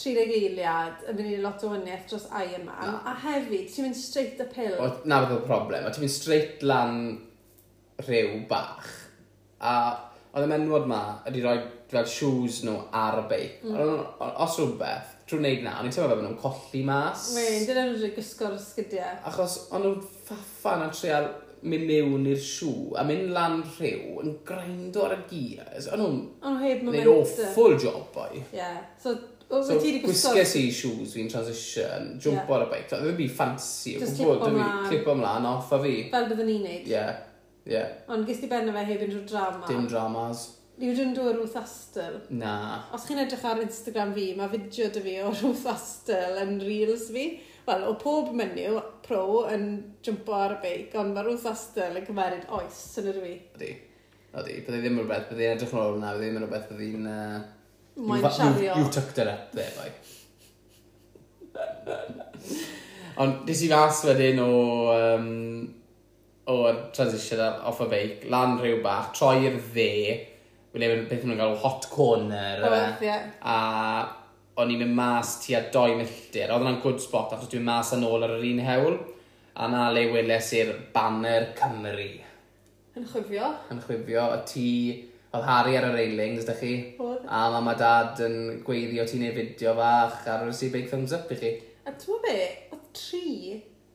30 eiliad yn mynd i lot o wyniaeth dros Iron Man, na. a hefyd, ti'n mynd straight up hill. O, na bydd y problem, o ti'n mynd straight lan rhyw bach, a oedd y menwod ma wedi rhoi fel shoes nhw ar y beic. Mm. Os rhywbeth, trwy wneud na, o'n i'n teimlo fel bod nhw'n colli mas. Wein, dyna nhw'n rhaid gysgo'r sgidiau. Achos o'n nhw'n ffaffan a treol mynd mewn i'r siw a mynd lan rhyw yn graindo ar y gears. O'n nhw'n Ond heb neud momentum. awful job boi. Ie. So, o, so, ti wedi gwisgo... gwisges i shoes fi'n transition, jump Ie. ar y beic. Dwi'n byd fancy. o Jyst gwbl, clipo dim byd- mlaen. Clipo ymlaen, off a fi. Fel byddwn ni'n neud. Ie, ie. Ond gys ti benna fe heb unrhyw drama. Dim dramas. Yw dwi'n dod Ruth Astle? Na. Os chi'n edrych ar Instagram fi, mae fideo dy fi o [LAUGHS] Ruth Astle yn Reels fi. Wel, o pob menyw pro yn jumpo ar y beic, ond mae Ruth Astle yn cymeryd oes yn yr fi. Ydy. Ydy. Bydde ddim yn rhywbeth, bydde edrych yn ôl yna, bydde ddim yn rhywbeth bydde'n... Uh, Mae'n siario. You tucked it up there, boi. ond, dis i fas wedyn o... Um, o'r transition off y beic, lan rhyw bach, troi'r dde, neu beth nhw'n galw hot corner. Oedd, ie. A o'n i'n mynd mas tua 2 milltir. Oedd yna'n good spot achos dwi'n mas yn ôl ar yr un hewl. A na le weles i'r banner Cymru. Yn chwifio. Yn chwifio. Y tŷ oedd Harry ar y railings, ydych chi? Oedd. A mam a dad yn gweiddi o ti'n ei fideo fach ar y Big Thumbs Up i chi. A ti'n be, oedd tri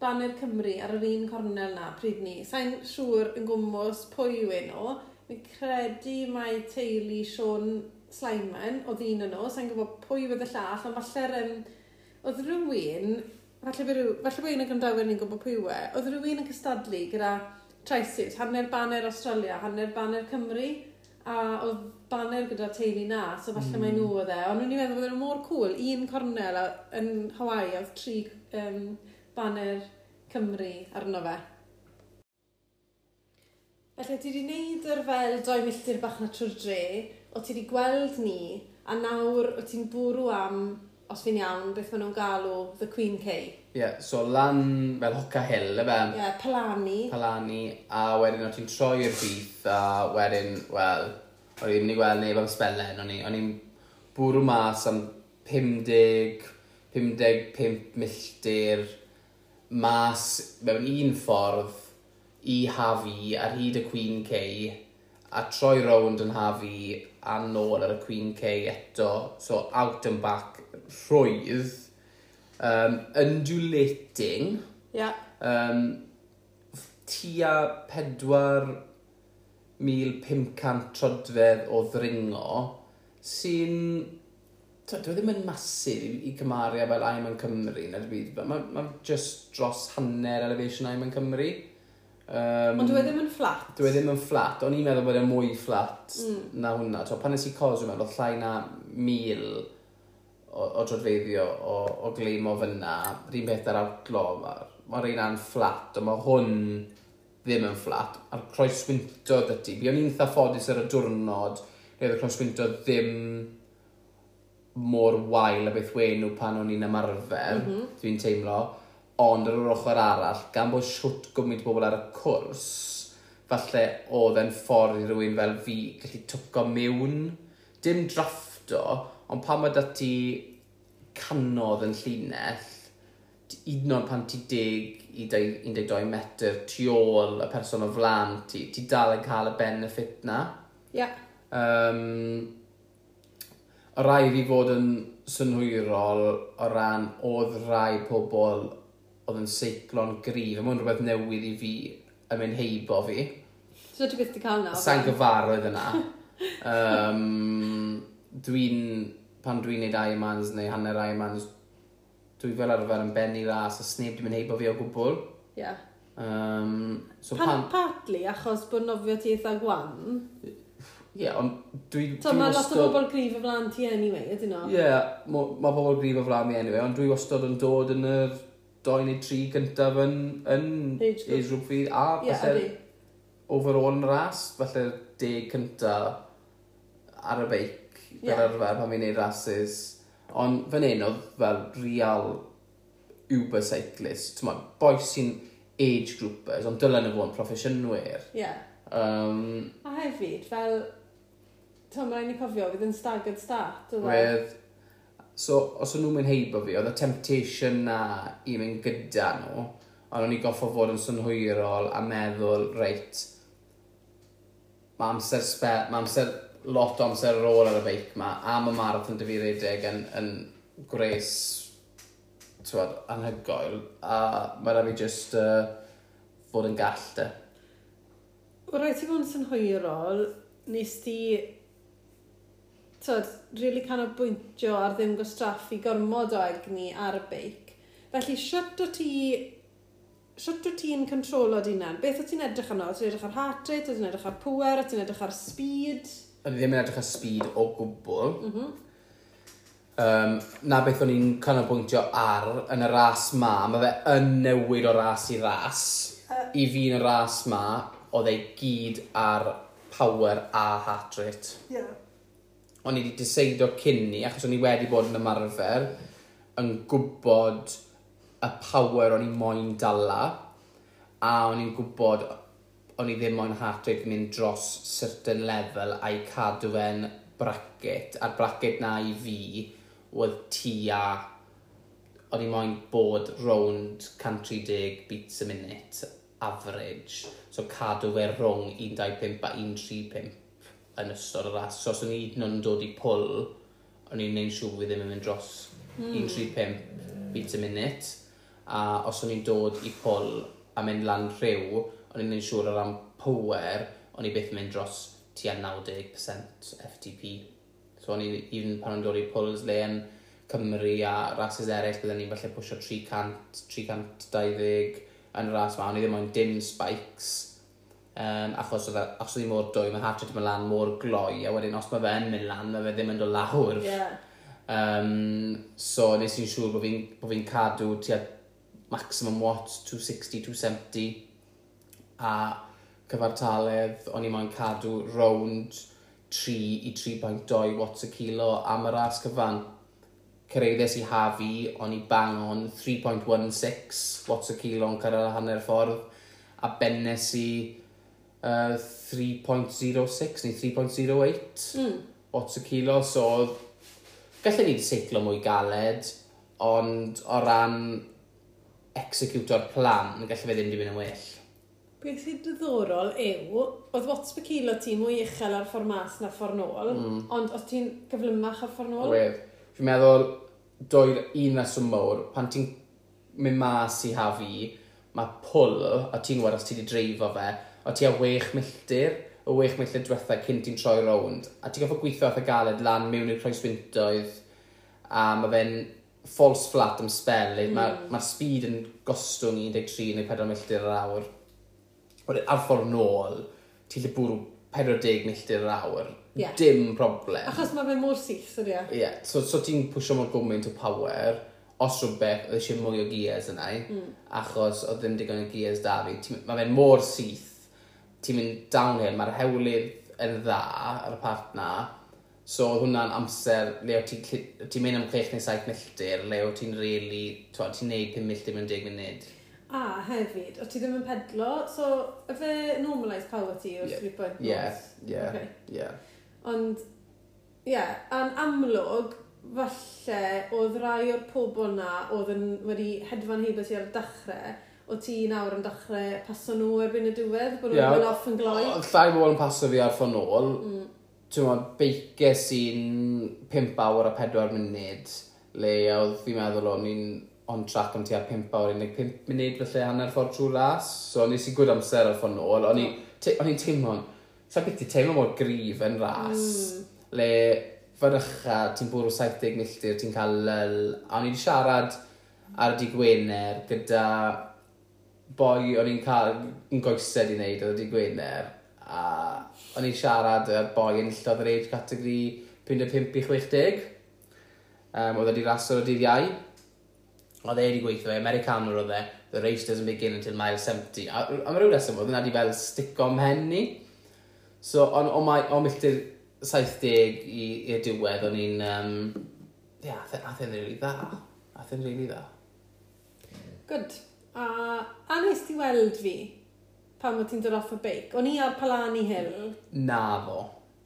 banner Cymru ar yr un cornel na pryd ni. Sa'n siŵr yn gwmwys pwy yw nhw, Fi'n credu mae teulu Sean Sliman o ddyn nhw, sa'n gwybod pwy fydd y llall, ond falle'r... Um, oedd rhywun, falle bod un yn gymdawyr ni'n gwybod pwy we, oedd rhywun yn cystadlu gyda Triceps, hanner banner Australia, hanner banner Cymru, a oedd banner gyda teulu na, so falle mm. mae nhw oedd e. Ond nhw'n i'n meddwl bod nhw'n mor cool, un cornel yn Hawaii, oedd tri um, banner Cymru arno fe. Felly ti wedi gwneud yr fel doi milltir bach na trwy'r dre, o ti wedi gweld ni, a nawr o ti'n bwrw am, os fi'n iawn, beth maen nhw'n galw The Queen K. Ie, yeah, so lan fel Hoca Hill, y fe. Ie, yeah, Palani. Palani, a wedyn o ti'n troi'r byth, a wedyn, wel, o'n i'n mynd i gweld neb am sbelen, o'n i'n bwrw mas am 50, 55 milltir mas mewn un ffordd i hafi ar hyd y Queen K a troi rownd yn hafi a nôl ar y Queen K eto, so out and back rhwydd, um, undulating, yeah. um, tua 4,500 trodfedd o ddringo, sy'n... Dwi e ddim yn masif i cymaru a fel Aiman Cymru, na dwi. Mae'n ma, just dros hanner elevation Aiman Cymru. Um, Ond dwi e ddim yn fflat. Dwi e ddim yn fflat. O'n i'n meddwl bod e'n mwy fflat mm. na hwnna. So, pan nes i cos, dwi'n meddwl llai na mil o, o drodfeiddio o, o gleimo fyna. Rhyn beth ar awglo. Mae'r ein an fflat, ond mae hwn ddim yn fflat. A'r croeswynto dy ti. Fi o'n i'n ffodus ar y diwrnod roedd oedd y croeswynto ddim mor wael a beth wen nhw pan o'n i'n ymarfer, mm -hmm. dwi'n teimlo Ond ar yr ochr arall, gan bod siwt gwmynt pobl ar y cwrs, falle oedd e'n ffordd i rywun fel fi gallu twco mewn. Dim drafto, ond pan mae dati canodd yn llinell, hyd yn oed pan ti 10 i 12 metr tu ôl y person o flan ti, ti dal yn cael y benefit na. Ie. Yeah. Um, o rai fi fod yn synhwyrol o ran oedd rai pobl oedd yn seiclo'n grif, a mae'n rhywbeth newydd i fi yn mynd heibo fi. So ti'n di cael na? Sa'n gyfarwydd yna. [LAUGHS] um, dwi'n, pan dwi'n neud Ironmans neu hanner Ironmans, dwi fel arfer yn benni ras a sneb di mynd heibo fi o gwbl. Ie. Yeah. Um, so pan... pan... Partly achos bod nofio ti eitha gwan. Ie, yeah, ond dwi... So dwi mae wastod... lot o bobl grif o flan ti anyway, ydyn nhw? Ie, yeah, mae ma bobl grif o flaen mi anyway, ond dwi wastod yn dod yn yr doi neu tri gyntaf yn, yn age group, age group fi, a yeah, falle yeah, overall yn ras, falle deg cyntaf ar y beic yeah. fel arfer pan fi'n neud rases. Ond fan hyn oedd fel real uber cyclist, ti'n modd, boes sy'n age groupers, ond dylen nhw fod yn proffesiynwyr. Ie. Yeah. Um, a hefyd, fel, Tom, modd, rhaid ni cofio, fydd yn staggered start, oedd? Wedd, So, os o'n nhw'n mynd heibo fi, oedd y temptation na i mynd gyda nhw, ond o'n i goffo fod yn synhwyrol a meddwl, reit, mae amser, spe, ma amser lot o amser ar ôl ar y beic ma, a mae marathon dy fi redeg yn, yn gwres, tywed, anhygoel, a mae rhaid fi just uh, fod yn gall, de. Rhaid ti fod yn synhwyrol, nes ti tyd, really canolbwyntio ar ddim gwastraffu gormod o egni ar y beic. Felly, siwt o ti Siwt wyt ti'n controlo dy hunan? Beth o ti'n edrych arno? O ti'n edrych ar heart rate? O ti'n edrych ar pwer? O ti'n edrych ar speed? O'n i ddim yn edrych ar speed o gwbl. Mm -hmm. um, na beth o'n i'n canolbwyntio ar yn y ras ma. Mae fe yn newid o ras i ras. Uh, I fi yn y ras ma, oedd ei gyd ar power a heart rate. Yeah o'n i wedi diseidio cyn ni, achos o'n i wedi bod yn ymarfer, yn gwybod y power o'n i moyn dala, a o'n i'n gwybod o'n i ddim moyn heart rate mynd dros certain level a'i cadw fe'n bracket, a'r bracket na i fi oedd tua o'n i moyn bod round 130 beats a minute average. So cadw fe rhwng 1.25 a 1.35 yn ystod y ras. So os o'n i nhw'n dod i pwl, o'n i'n neud siŵr fi ddim yn mynd dros mm. 1.35 beats a minute. A os o'n i'n dod i pwl a mynd lan rhyw, o'n i'n neud siŵr o ran power, o'n i byth yn mynd dros tua 90% FTP. So o'n i, even pan o'n dod i pwls le yn Cymru a rases eraill, byddwn ni'n falle pwysio 300, 320 yn y ras ma. O'n i ddim o'n dim spikes Um, achos oedd, e- os oedd hi mor dwy, mae Hatchet yn lan mor gloi, a wedyn os mae fe'n mynd lan, mae fe ddim yn dod lawr. Yeah. Um, so nes i'n siŵr bod fi'n fi, cadw tua maximum watts, 260, 270, a cyfartaledd o'n i moyn cadw round 3 i 3.2 watts y kilo am y ras cyfan. Cyrraeddes i hafi, o'n i bang on 3.16 watts y kilo yn cyrraedd hanner ffordd, a bennes i uh, 3.06 neu 3.08 mm. bots y kilo, so gallai ni seiclo mwy galed, ond o ran executor plan, gallai fe ddim di mynd yn well. Beth sy'n diddorol yw, oedd watts per kilo ti mwy uchel ar ffordd mas na ffordd nôl, mm. ond oedd ti'n gyflymach ar ffordd nôl? Wedd. Fi'n meddwl, dwy'r un reswm mawr, pan ti'n mynd mas i hafi, mae pwl, a ti'n gwybod os ti wedi dreifo fe, o ti a wech milltir, o wech milltir diwethaf cyn ti'n troi rownd. A ti'n goffod gweithio ath y galed lan mewn i'r croeswyntoedd, a mae fe'n false flat am spell, mm. mae'r ma, ma speed yn gostwng 13 neu 4 milltir yr awr. Wedyn, ar ffordd nôl, ti'n lle bwrw 40 milltir yr awr. Yeah. Dim problem. Achos mae fe mor syth, ydy e? Ie, so, so ti'n pwysio mor gwmynt o power, os rhywbeth, oedd eisiau mwy o gears yna, mm. achos oedd ddim digon o gears da fi. Mae fe'n mor syth, ti'n mynd downhill, mae'r hewlydd yn dda ar y part na, so oedd hwnna'n amser le o ti'n ti, mynd am 6 neu 7 milltir, le o ti'n really, ti'n neud 5 milltir mewn 10 munud. A hefyd, o ti ddim yn pedlo, so y fe normalised power ti o'r yeah. rhywbeth? Ie, ie, ie. Ond, ie, yeah, a'n amlwg, falle oedd rai o'r pobl na oedd yn wedi hedfan heibio ti ar y dechrau, o ti nawr yn dechrau paso nhw erbyn y diwedd, bod nhw'n mynd off yn gloi? O- Llai bobl yn paso fi ar ffon ôl. Mm. Ti'n meddwl, beicio sy'n 5 awr a 4 munud, le oedd fi'n meddwl o'n i'n on track am tua 5 awr 15 munud felly hanner ffordd trwy las. So nes i gwyd amser ar ffon ôl, o'n i- mm. te- o'n i'n teimlo'n, sa beth i teimlo mor grif yn ras, mm. le fyrycha, ti'n bwrw 70 milltir, ti'n cael lyl, a o'n i'n siarad ar y dy Gwener gyda boi o'n i'n cael yn goesed i wneud oedd wedi gwener a o'n i'n siarad y boi yn llodd yr age category 55 i 60 um, oedd wedi raswr o dydd iau. Oedd e wedi gweithio fe, Americanwr oedd e the race doesn't begin until mile 70 a, a mae rhyw reswm oedd yna wedi fel stick o'm hen ni so on, o, mai, o milltir 70 i, i'r diwedd o'n i'n um, Ie, yeah, e, ath e'n rili dda. Ath e'n rili dda. Good. A, a nes ti weld fi pan o ti'n dod off y beic? O'n i ar Palani Hill. Mm. Na fo.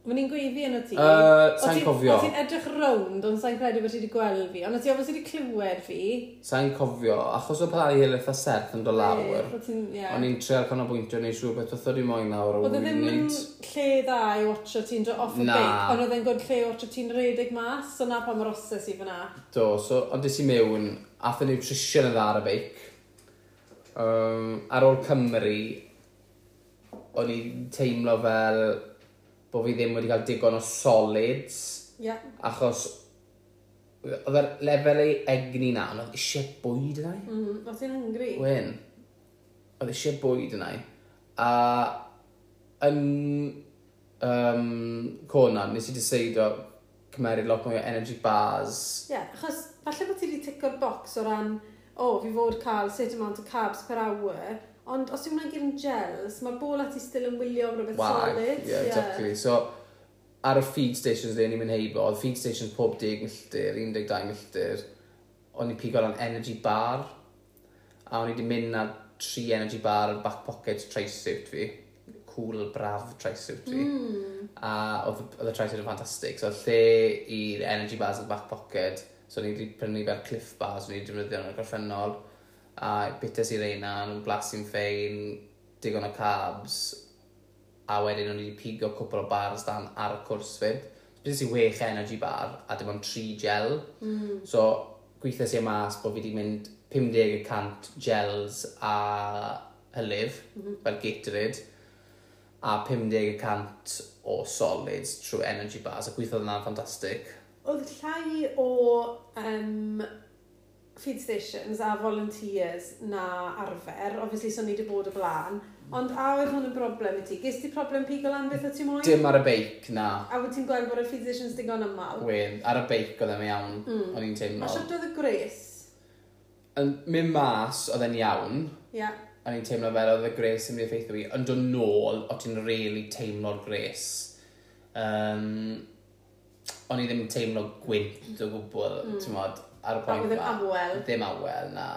Fy i'n gweiddi yn o ti? Uh, sa'n cofio. O ti'n edrych rownd, ond sa'n credu bod ti wedi gweld fi. Ond o ti ofos wedi clywed fi? Sa'n cofio, achos o Palani Hill eitha serth yn dod lawr. Yeah. O'n i'n treol canolbwyntio neu siw beth oedd i moyn nawr o wyneud. Oedd ddim yn lle dda i watcho ti'n dod off y beic, ond oedd e'n gwrdd lle i watcho ti'n redig mas, so na pa pam oses i fyna. Do, so, ond dis i mewn, athyn ni'w nutrition yn dda ar y beic Um, ar ôl Cymru, o'n i teimlo fel bod fi ddim wedi cael digon o solids. Yeah. Achos oedd yr lefel ei egni na, ond oedd eisiau bwyd yna i. Mm, oedd hi'n hungry. Wyn. Oedd eisiau bwyd yna i. A yn um, Conan, nes i dyseidio cymeriad lot mwy o energy bars. Ie, yeah, achos falle bod ti wedi ticio'r box o ran o, oh, fi fod cael certain amount o carbs per hour, ond os yw'n gyd yn gels, mae'r bol at i still yn wylio rhywbeth solid. Yeah, yeah, exactly. So, ar y feed stations dde ni'n mynd heibo, oedd feed stations pob 10 milltir, 12 milltir, o'n i'n pigo lan energy bar, a o'n i wedi mynd na tri energy bar yn back pocket tricep fi, cool braf tricep fi, mm. a oedd y tricep yn ffantastig, so lle i'r energy bars yn back pocket, So ni wedi prynu fel cliff bars ni wedi defnyddio yn y gorffennol. A bites i'r einan, blasu'n ffein, digon o carbs. A wedyn o'n i wedi pigo cwpl o bars dan ar y cwrs fyd. Bites i wech energy bar a dim ond tri gel. Mm. So gweithio sy'n mas bod fi wedi mynd 50% gels a hylif, mm -hmm. fel Gatorade, a 50% o solids trwy energy bars, a gweithio yna'n ffantastig. Oedd llai o um, feed stations a volunteers na arfer, obviously so ni wedi bod y blaen, ond a oedd hwn yn broblem i ti? Ges ti problem pigo lan beth o ti moyn? Dim ar y beic, na. A wyt ti'n gweld bod y feed stations digon ymal? Wyn, ar y beic oedd e'n iawn, mm. o'n i'n teimlo. A siwt oedd y gres? Yn mynd mas oedd e'n iawn. Yeah o'n i'n teimlo fel oedd y gres yn mynd i effeithio fi, ond o'n nôl, o ti'n really teimlo'r gres. Um, o'n i ddim yn teimlo gwynt o gwbl, mm. ti'n modd, ar y pwynt yma. Ddim awel. Ddim awel, na.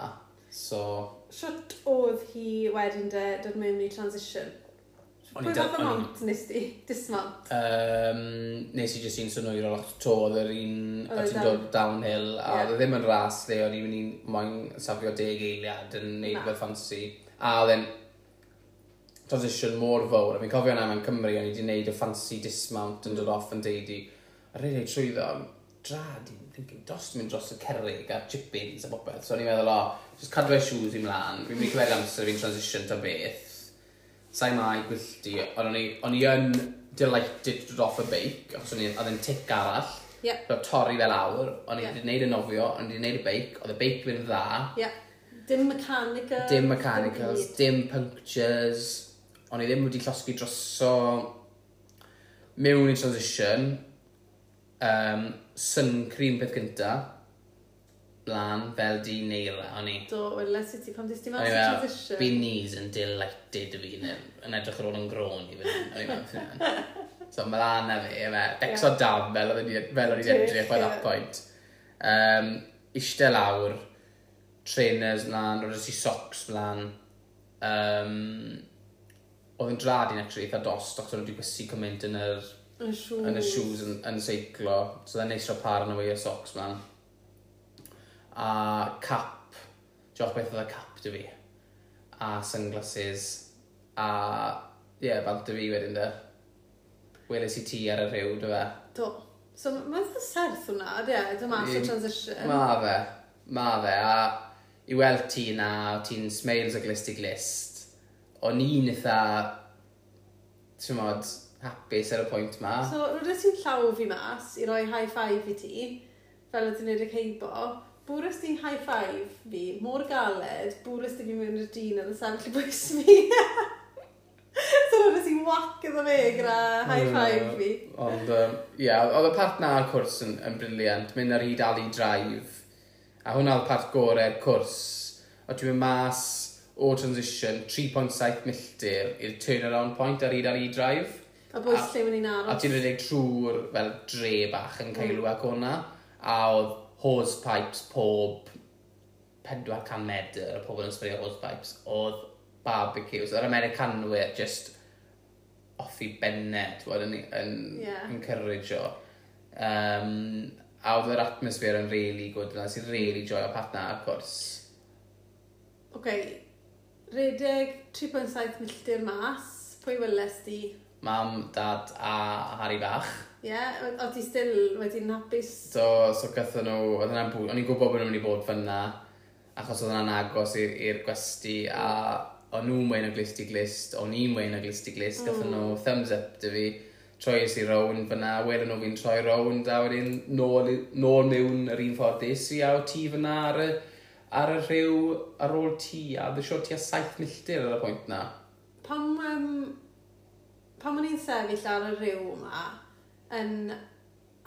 So... Siwt oedd hi wedyn de, dod mewn i transition? Pwy fath o mount nes di? Dismount? Um, nes i jyst un synwyr synwyrol lot to, oedd yr un o e ti'n dod downhill, a yeah. oedd e ddim yn ras le, o'n i'n mynd i moyn safio deg eiliad yn neud fel ffansi. A oedd transition mor fawr, a fi'n cofio yna mewn Cymru, o'n i wedi neud y ffansi dismount yn dod hmm. off yn deud i, a rhaid ei trwy ddo, drad i'n thinking, dos mynd dros y cerrig a chippings a bobeth. So o'n i'n meddwl, o, just cadw ei shoes i mlaen, fi'n mynd i cymryd amser fi'n transition ta beth. Sa'i mai gwyllti, ond o'n i yn delighted to off y beic, achos o'n i, oedd yn tic arall. Yeah. So, torri fel awr, o'n i wedi yeah. gwneud y nofio, o'n i wedi gwneud y beic, oedd y beic fi'n dda. Yeah. Dim mechanical. Dim mechanicals, dim, punctures. O'n i ddim wedi llosgu droso mewn i transition um, sun cream peth gynta, blan fel di Neira, e, o'n i. Do, weles i ti pam ti mas i transition. Be knees yn delighted fi, yn edrych ar ôl yn grôn i fi. So mae lan na fi, efe, decso yeah. dam fel o'n i edrych by that point. Um, Ishte lawr, trainers mlaen, roedd i socks mlaen. Um, oedd yn drad i'n actually eitha dost, achos oedd wedi gwysu cymaint yn yr Yn y shoes. Yn yn, seiclo. So dda'n neisio par yn y way o socks man. A cap. Diolch beth oedd y cap dy fi. A sunglasses. A, ie, yeah, bant dy fi wedyn dy. Weles i ti ar y rhyw, dy fe. Do. So mae'n dda serth hwnna, ie, dy mas o transition. Ma fe. Ma fe. A i weld ti na, ti'n smails o glist i glist. O'n i'n eitha, ti'n modd, hapus ar y pwynt ma. So, rwy'n ti'n llaw fi mas i roi high five i ti, fel ydyn ni'n y ceibo, bwrys ti'n high five fi, mor galed, bwrys ti'n mynd i'r dyn yn y sefyll i bwys mi. [LAUGHS] so, rwy'n ti'n wac iddo fe gyda high mm, five fi. Ond, um, ie, oedd y part na'r cwrs yn, yn briliant, mynd ar hyd ali drive, a hwnna oedd part gorau'r cwrs, O ti'n mynd mas o transition 3.7 milltir i'r turnaround point ar hyd ali drive. A bwys lle in aros. A ti'n rhedeg trwy'r fel dre bach yn cael mm. ac hwnna. A oedd hose pipes pob 400 medr, y pobl yn sbrio hose pipes, oedd barbecues. Yr Americanwyr just offi benne, ti'n yn, yn yeah. encourage o. Um, a oedd yr atmosfer yn really good yna, sy'n really joio pat of course. Oce, okay. redeg 3.7 milltir mas, pwy weles di? mam, dad a Harry bach. Ie, yeah, oedd ti still wedi'n hapus? So, so gatho nhw, oedd yna'n bwy, o'n i'n gwybod bod nhw'n mynd i bod fyna, achos oedd yna'n agos i'r gwesti, a o'n nhw'n mwyn o glist i glist, o'n i'n mwyn o glist i glist, gatho mm. nhw thumbs up dy fi, troes i rown fyna, wedyn nhw fi'n troi rown, a wedyn nôl, nôl mewn yr un ffordd des i, a o ti fyna ar y, ar y rhyw ar ôl ti, a ddysio ti a saith milltir ar y pwynt na. Pam, um, pan o'n i'n sefyll ar y rhyw yma, yn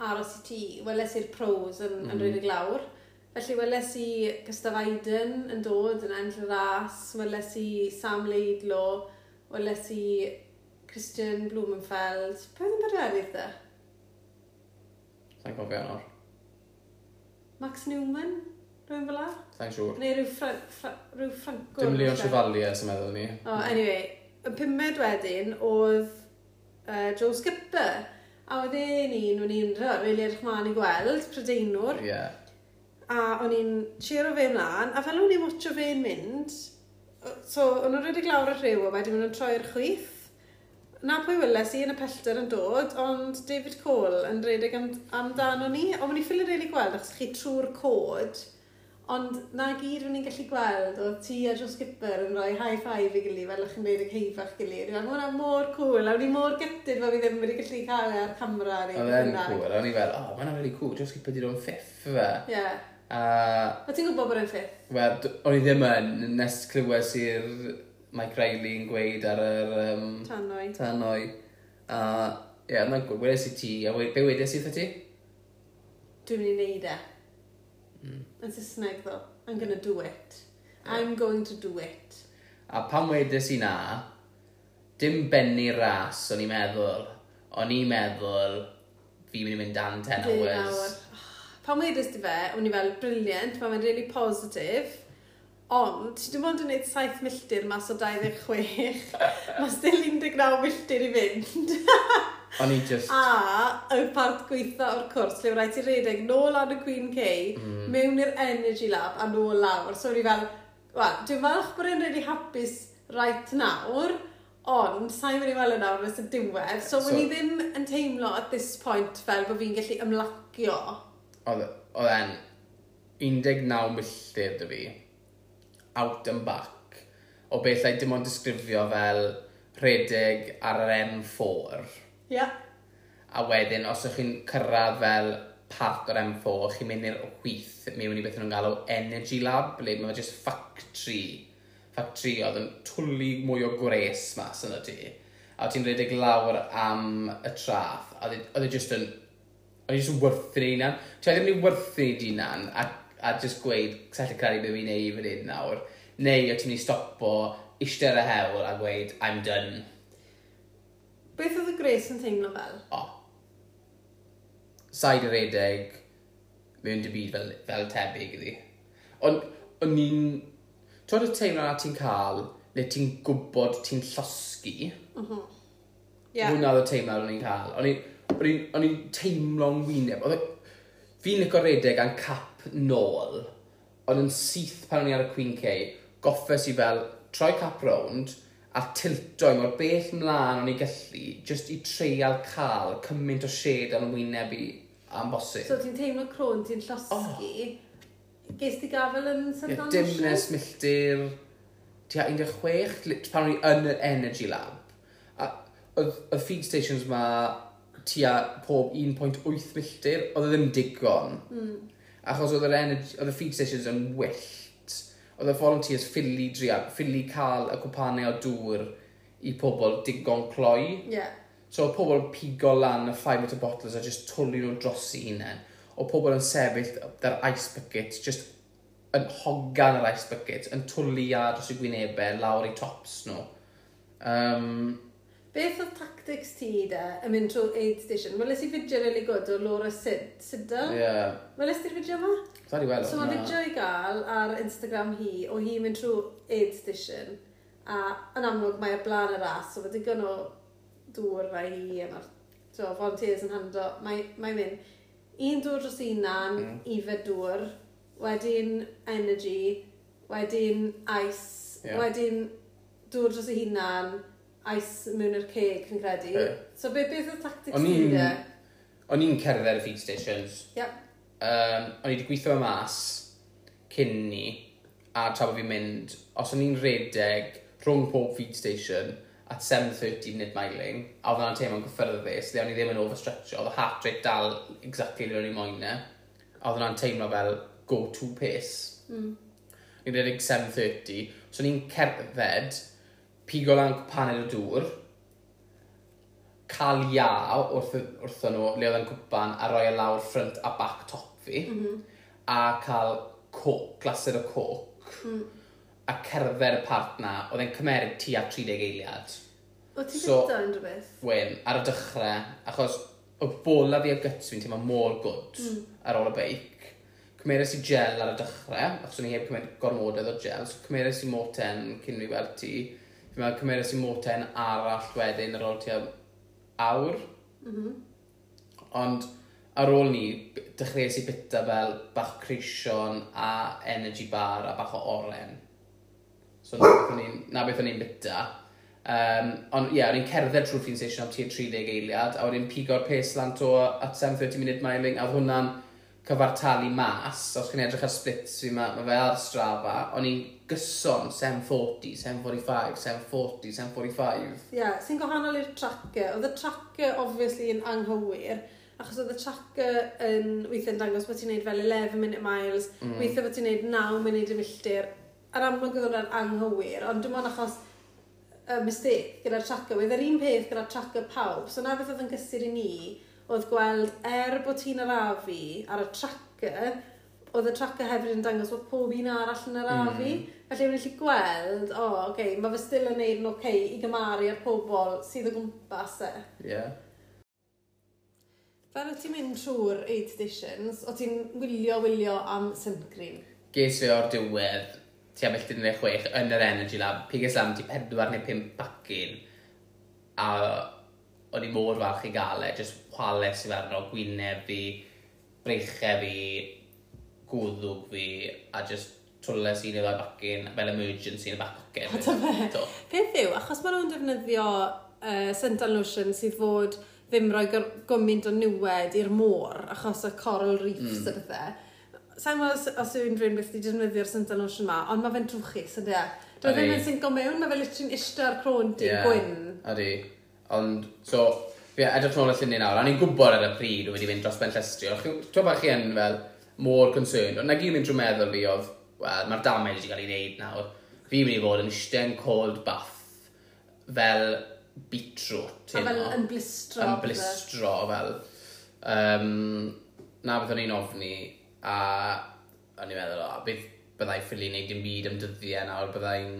aros i ti, weles i'r pros yn, mm. yn mm-hmm. rhedeg glawr. Felly weles i Gustaf Aiden yn dod yn enll y ras, weles i Sam Leidlo, weles i Christian Blumenfeld. Pwy oedd yn bedwerydd dda? Sa'n cofio nawr. Max Newman? Rwy'n fel la? Sa'n siŵr. Neu rhyw, ffra, ffra, rhyw Franco. Dim Leon Chevalier sy'n meddwl ni. O, anyway. Y pumed wedyn oedd uh, Joe Skipper. A oedd e'n un, o'n i'n rili edrych mlaen i gweld, prydeinwr. Yeah. A o'n i'n siero fe ymlaen, a fel o'n i'n watcho fe'n mynd, so o'n nhw'n rhedeg lawr y rhyw a wedyn o'n nhw'n troi'r chwyth. Na pwy weles i yn y pellter yn dod, ond David Cole yn rhedeg am, amdano ni, ond o'n i'n ffili rili gweld achos chi trwy'r cod Ond na gyd o'n i'n gallu gweld, o ti a Joe Skipper yn rhoi high five i gilydd fel ych chi'n gwneud y ceifach gilydd. Dwi'n meddwl, mor cool, a o'n i mor gytid fel fi ddim wedi gallu cael e ar camera neu beth. Oedd e'n cool, o'n i fel, oh, mae'n really cool, Joe Skipper di dod ffiff fe. Ie. A... A ti'n gwybod bod e'n ffiff? Wel, o'n i ddim yn, nes clywes i'r Mike Riley yn gweud ar yr... Um, tanoi. Tanoi. A, ie, yeah, mae'n gwybod, wedes i ti, a be wedes i ti? Dwi'n mynd i wneud e. Mm. Yn Saesneg ddo, I'm gonna do it. Yeah. I'm going to do it. A pan wedes i na, dim benni ras o'n i'n meddwl. O'n i'n meddwl, fi mynd i mynd dan 10 hours. Pan wedes di fe, o'n i fel, briliant, mae'n really positif. Ond, ti dim ond yn gwneud 7 milltir mas o 26, [LAUGHS] mae still 19 milltir i fynd. [LAUGHS] O'n i just... A, y part gweitha o'r cwrs, lle wnaeth i redeg nôl ar y Queen K, mm. mewn i'r Energy Lab a nôl lawr. So, o'n fel, wel, dwi'n falch bod yn really hapus right nawr, ond sa'n mynd i weld e yna awr y diwedd, so, so i ddim yn teimlo at this point fel bod fi'n gallu ymlacio. Oedd e, e'n 19 milltir dy fi, out and back, o beth bethau dim ond disgrifio fel rhedeg ar yr M4 Yeah. A wedyn, os ydych chi'n cyrraedd fel part o'r M4, chi'n mynd i'r chwith mewn i beth nhw'n galw Energy Lab, ble mae'n just factory, factory oedd yn twlu mwy o gwres mas yna ti. A ti'n rhedeg lawr am y traff, a oedd e, e just yn, oedd e just yn werthu ni unan. Ti oedd e'n werthu ni wrthu'n ei a, a just gweud, sallai credu beth fi'n ei fy hyn nawr. Neu oedd ti'n mynd i stopo, eistedd y hewl a gweud, I'm done Beth oedd y Grace yn teimlo fel? O. Oh. Said yr edeg mewn dy byd fel, fel tebyg iddi. Ond o'n i'n... Twyd y teimlo na ti'n cael le ti'n gwybod ti'n llosgu. Mm -hmm. yeah. Hwna oedd y teimlo o'n i'n cael. O'n i'n teimlo'n wyneb. Fi'n licio redeg a'n cap nôl, ond yn syth pan o'n i ar y Queen K, goffes i fel troi cap rownd, a tilto i e, mor bell mlaen o'n i gallu, just i treial cael cymaint o shade ar wyneb i am bosib. So ti'n teimlo crôn, ti'n llosgi. Oh. Ges ti gafel yn Sandon? Ie, dimnes milltir, ti tua 16, pan o'n i yn yr Energy Lab. A y feed stations ma ti tua pob 1.8 milltir, oedd e ddim digon. Mm. Achos oedd y feed stations yn wyll oedd y volunteers ffili drial, ffili cael y cwpanau o dŵr i pobl digon cloi. Yeah. So oedd pobl pigo lan y 5 litre bottles a just twlu nhw dros i hunain. O pobl yn sefyll dar ice bucket, just yn hogan yr ice bucket, yn twlu a dros i gwynebau, lawr i tops nhw. Um, Beth oedd tactics ti da yn mynd trwy aid station? Welys i fideo really good o Laura Sid, Sidon? Ie. Yeah. Welys ti'r fideo yma? Sorry, welo. So mae fideo i gael ar Instagram hi, o hi mynd trwy aid station. A yn amlwg mae'r blaen y ras, so mae digon o dŵr a hi a mae'r so, volunteers yn hando. Mae'n mae mynd, un dŵr dros unan, mm. ife dŵr, wedyn energy, wedyn ice, yeah. wedyn dŵr dros y hunan, ice mewn i'r ceg, fi'n credu. Yeah. So be, beth oedd tactics o'n ti de? O'n i'n cerdded ar y feed stations. Yep. Um, o'n i wedi gweithio y mas cyn ni, a tra bod fi'n mynd, os o'n i'n redeg rhwng pob feed station at 7.30 minute miling, a oedd yna'n teimlo'n gyffyrddus, dde o'n i ddim yn overstretcho, oedd y heart rate dal exactly le o'n i'n moyn e. A oedd yna'n teimlo fel go-to pace. Mm. Ni'n redeg 7.30, so o'n i'n cerdded pigo lan cwpaned o dŵr, cael ia wrth, wrth nhw le oedd yn cwpan a roi e lawr ffrynt a back top fi, mm -hmm. a cael coc, glasur o coc, mm. a cerdded y part na, oedd e'n cymeryd tua 30 eiliad. O ti'n so, bita unrhyw beth? Wyn, ar y dechrau, achos y bola fi o gyts fi'n teimlo mor gwd mm. ar ôl y beic. Cymeres i gel ar y dechrau, achos o'n i heb cymryd gormodoedd o gel, so cymeres i moten cyn fi weld ti Fi'n meddwl cymeros i moten arall wedyn ar ôl ti awr. Mm -hmm. Ond ar ôl ni, dechreuais i bita fel bach creision a energy bar a bach o oren. So na beth o'n i'n bita. Um, ond ie, yeah, o'n i'n cerdded trwy'r ffin station am tua 30 eiliad, a wedyn pigo'r pes lan to at 7.30 minute miling, a hwnna'n cyfartalu mas. Os chi'n edrych ar splits fi, mae ma fe ar strafa. O'n i'n gyson 740, 745, 740, 745. Ie, yeah, sy'n gwahanol i'r tracker. Oedd y tracker obviously yn anghywir, achos oedd y tracker yn weithio'n dangos bod ti'n neud fel 11 minute miles, mm. weithio bod ti'n neud 9 munud y milltir. Ar amlwg oedd hwnna'n anghywir, ond dim ond achos y mistake gyda'r tracker, oedd yr un peth gyda'r tracker pawb, so na beth oedd yn gysur i ni, oedd gweld er bod ti'n arafu ar y tracker, oedd y tracker hefyd yn dangos bod pob un arall yn yr afi. Mm. Felly wnes gallu gweld, o, oh, okay, mae fe still yn neud yn oce okay i gymaru â'r pobl sydd o gwmpas e. Yeah. Fel o ti'n mynd trwy'r 8 editions, o ti'n wylio wylio am Syncrin? Ges fi o'r diwedd, ti am illtyn neu chwech yn yr Energy Lab, piges am ti pedwar neu pum bacin, a o'n i mor falch i gael e, jyst chwales i ferno, gwyneb fi, breichau fi, gwddwg fi a just twles i neu ddau bacin fel emergency yn y back pocket. O, da fe. Beth yw, achos maen nhw'n defnyddio uh, Sental Lotion sydd fod ddim rhoi gymaint o niwed i'r môr achos y coral reefs mm. a bethau. Sa'n gwybod os, os yw unrhyw beth wedi defnyddio'r Sental Lotion yma, ond mae fe'n drwchus, ynddo? Doedd ddim yn sy'n go mewn, mae fe literally'n ista'r crôn di yeah, gwyn. Ydy. Ond, so, fi edrych nôl y lluniau nawr, a ni'n gwybod ar y pryd wedi mynd dros ben llestri. Ti'n bach chi yn fel, mor concerned. Ond na gyd mynd drwy meddwl fi oedd, wel, mae'r damage wedi cael ei wneud nawr. Fi'n mynd i fod yn eistedd cold bath fel beetroot. A fel yn blistro. Yn blistro, fel. Um, na beth o'n i'n ofni, a o'n i'n meddwl, o, beth byddai ffili wneud dim byd am dyddiau nawr, byddai'n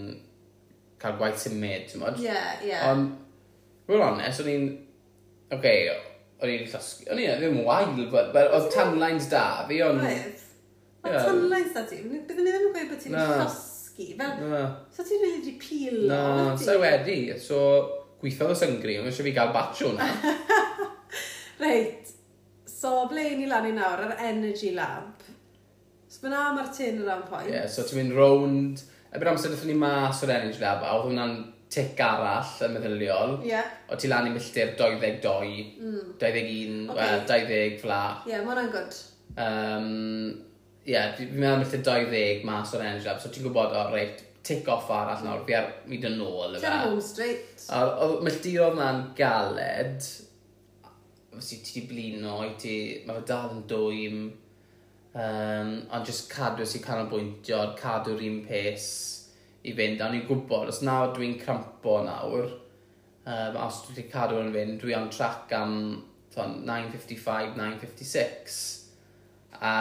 cael gwaith symud, ti'n modd? Ie, yeah, ie. Yeah. Ond, fwy'n honest, o'n i'n, oce, okay, o'n i'n llosgu, o'n i'n ddim wael, oedd tanlines da, fi o'n... Oedd. Tanlines da ti, byddwn i ddim yn gweud bod ti'n llosgu, fel, so ti'n rili di pil o, Na, sa wedi, so gweithiodd o syngri, ond eisiau fi gael batch o. [LAUGHS] Reit, so ble ni lan i nawr, yr energy lab. So mae na mae'r tin o ran point. Ie, yeah, so ti'n mynd rownd, ebyr amser ddethon ni mas o'r energy lab, a oedd hwnna'n tic arall yn meddyliol. Ie. Yeah. O ti lan i milltir 22, mm. 21, okay. well, 20 fla. Ie, yeah, mae hwnna'n gwrdd. Um, ie, yeah, fi'n meddwl milltir 20 mas o'r energy lab, so ti'n gwybod, o, reit, tick off arall nawr, fi ar myd yn ôl. Ti'n home straight. O, milltir o'r na'n galed, fysi ti di blino, i ti, mae fe dal yn dwym, um, ond jyst cadw sy'n canolbwyntio, cadw'r un pes i fynd, a ni'n gwybod, os nawr dwi'n crampo nawr, um, os dwi wedi cadw yn fynd, dwi am trac am 9.55, 9.56, a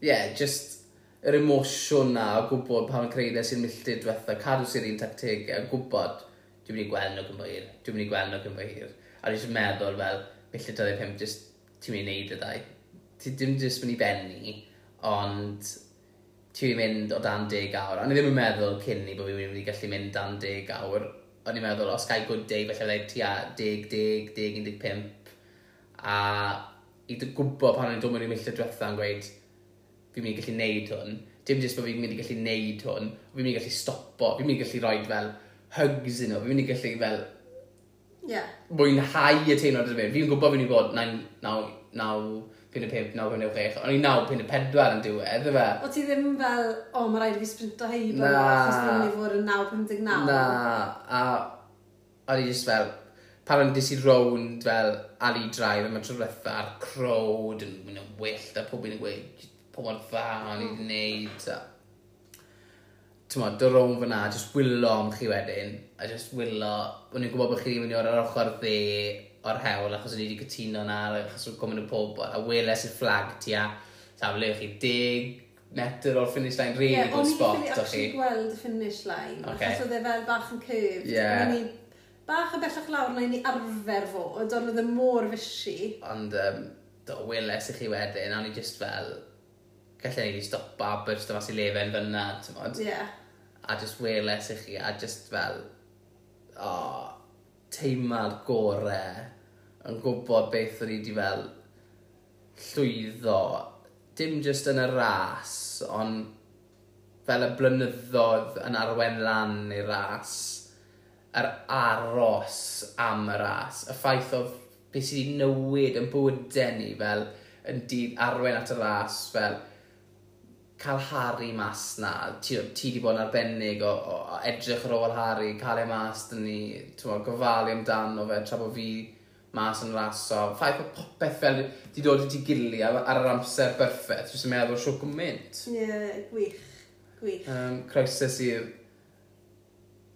ie, yeah, just yr emosiwn na o gwybod pan y creidau sy'n milltu diwetha, cadw sy'n un tactegau, a gwybod dwi'n mynd i gweld nhw gymryd hir, dwi'n mynd i gweld nhw gymryd hir. A dwi'n meddwl fel, milltu 25, just ti'n mynd i wneud y ddau. Ti ddim just mynd i benni, ond ti'n mynd o dan 10 awr. Ond i ddim yn meddwl cyn ni bod fi'n mynd i gallu mynd dan 10 awr. Ond i'n meddwl, os gael good day, felly fyddai e tua 10, 10, 10, 15. A i dy gwybod pan o'n i'n dod mewn i'n millio diwetha yn gweud, fi'n mynd i gallu neud hwn. Dim jyst bod fi'n mynd i gallu neud hwn, fi'n mynd i gallu stopo, fi'n mynd i gallu rhoi fel hugs yn nhw, fi'n mynd i gallu fel yeah. mwynhau y teimlad ydyn fi. Fi'n gwybod fi'n mynd i bod 9, 9, 9, 55, 956, o'n i 954 yn diwedd, yfe? O ti ddim fel, o, oh, mae rhaid i fi sprinto heib na. achos dwi'n ei fod yn 959. Na, a o'n i just fel, pan o'n dis i rownd fel Ali Drive am trwy'r tro a'r crowd yn mynd yn wyllt a pob yn gweud, pob o'r dda o'n i wedi gwneud. Mm. Ti'n modd, dy rownd fyna, just wylo am chi wedyn, a just wylo, o'n i'n gwybod bod chi ddim yn mynd o'r ochr dde, o'r hewl achos o'n i wedi cytuno na achos o'n gofyn y pob a weles i'r fflag ti a tam le chi 10 metr o'r finish line really yeah, good spot o'n i wedi gweld y finish line okay. achos oedd e fel bach yn curved yeah. o'n i bach y bellach lawr na i ni arfer fod ond oedd e mor fysi ond um, do weles i chi wedyn a o'n i just fel gallai ni stopa a byrst o mas i lefen fyna yeah. a just weles i chi a just fel o oh, teimlad gorau yn gwybod beth o'n i wedi fel llwyddo, dim jyst yn y ras, ond fel y blynyddoedd yn arwen lan i'r ras, yr aros am y ras, y ffaith o beth sydd wedi newid yn bywydau ni fel yn dyd arwen at y ras, fel cael Harry mas na, ti, ti di bod yn arbennig o, o, edrych ar ôl Harry, cael ei mas dyn ni, ti'n gofalu amdano fe, tra bod fi mas yn ras o ffaith o popeth fel di dod i ti gili ar, ar yr amser berffaith jyst yn meddwl siw gwmynt ie yeah, gwych gwych. Um, croeso i'r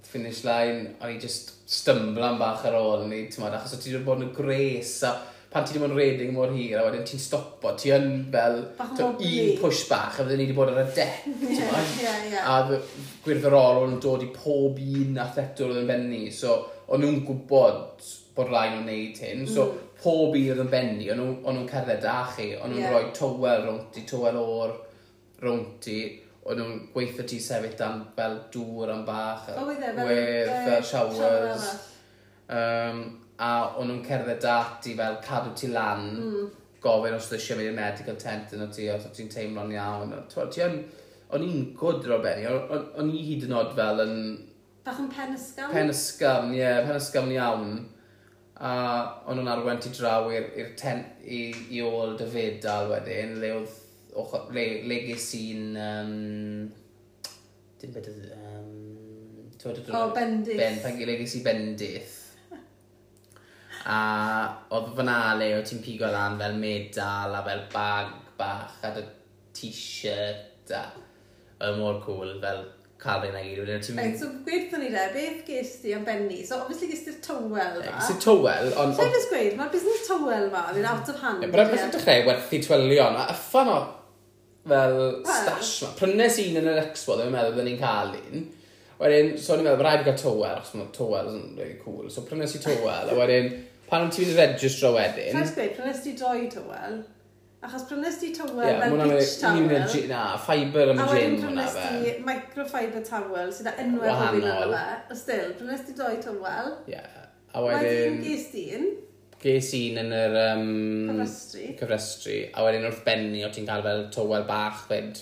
finish line o'n i just stymblan bach ar ôl ni ti'n meddwl, achos o ti wedi bod yn gres a pan ti wedi bod yn reding mor hir a wedyn ti'n stopo ti yn fel un push bach a fydden ni wedi bod ar y dec yeah, yeah, yeah. a gwirfoddol o'n dod i pob un athletwr oedd yn benni so o'n nhw'n gwybod bod rhaid nhw'n neud hyn. Mm. So, pob i'r yn benni, o'n nhw'n cerdded â chi, o'n nhw'n yeah. rhoi tywel rwnt ti, tywel o'r rwnt ti, o'n nhw'n gweithio ti sefyll dan fel dŵr am bach, oh, wedd, uh, showers. Um, a o'n nhw'n cerdded â ti fel cadw ti lan, mm. gofyn os ddysio mynd i'r medical tent yn o ti, os ti'n teimlo'n iawn. Ti yn, o'n i'n gwrdd Robeni, o'n i hyd yn oed fel yn... Bach yn pen ysgafn? Pen ysgafn, ie, yeah, pen ysgafn iawn a o'n nhw'n arwen ti draw i'r tent i, i ôl dy fedal wedyn, le oedd ochr, le, le ges i'n um, dim beth oedd um, o bendith. Ben, pan le ges i bendith. A oedd fyna le o ti'n pigo lan fel medal a fel bag bach a dy t-shirt a oedd mor cool fel cael fe'n agir wedyn, ti'n Right, mynd... so gweithio ni de, beth ges ti am benni? So, obviously ges ti'r tywel ma. Sy'n tywel, ond... Sa'n just gweud, mae'r busnes tywel ma, fi'n out of hand. Ie, Bydd e'n beth yn dechrau werthu twelion, a yffan o fel stash ma. Prynes un yn yr expo, ddim yn meddwl bod ni'n cael un. Wedyn, so o'n i'n meddwl, rhaid i gael tywel, achos mae tywel yn really cool. So prynes i tywel, a wedyn, pan o'n ti'n mynd i registro wedyn... Sa'n gweud, prynes ti doi tywel? Achos prynes ti towel yeah, fel beach towel. Ie, na, ffaibr am gin hwnna fe. A wedyn prynes ti microfiber towel sydd â enwau bob un o'n fe. O still, prynes ti doi towel. Ie. Yeah. A wedyn... Wedyn ges di un. Ges un yn yr... Um, cyfrestru. Cyfrestru. A wedyn wrth benni o ti'n cael fel tywel bach fyd.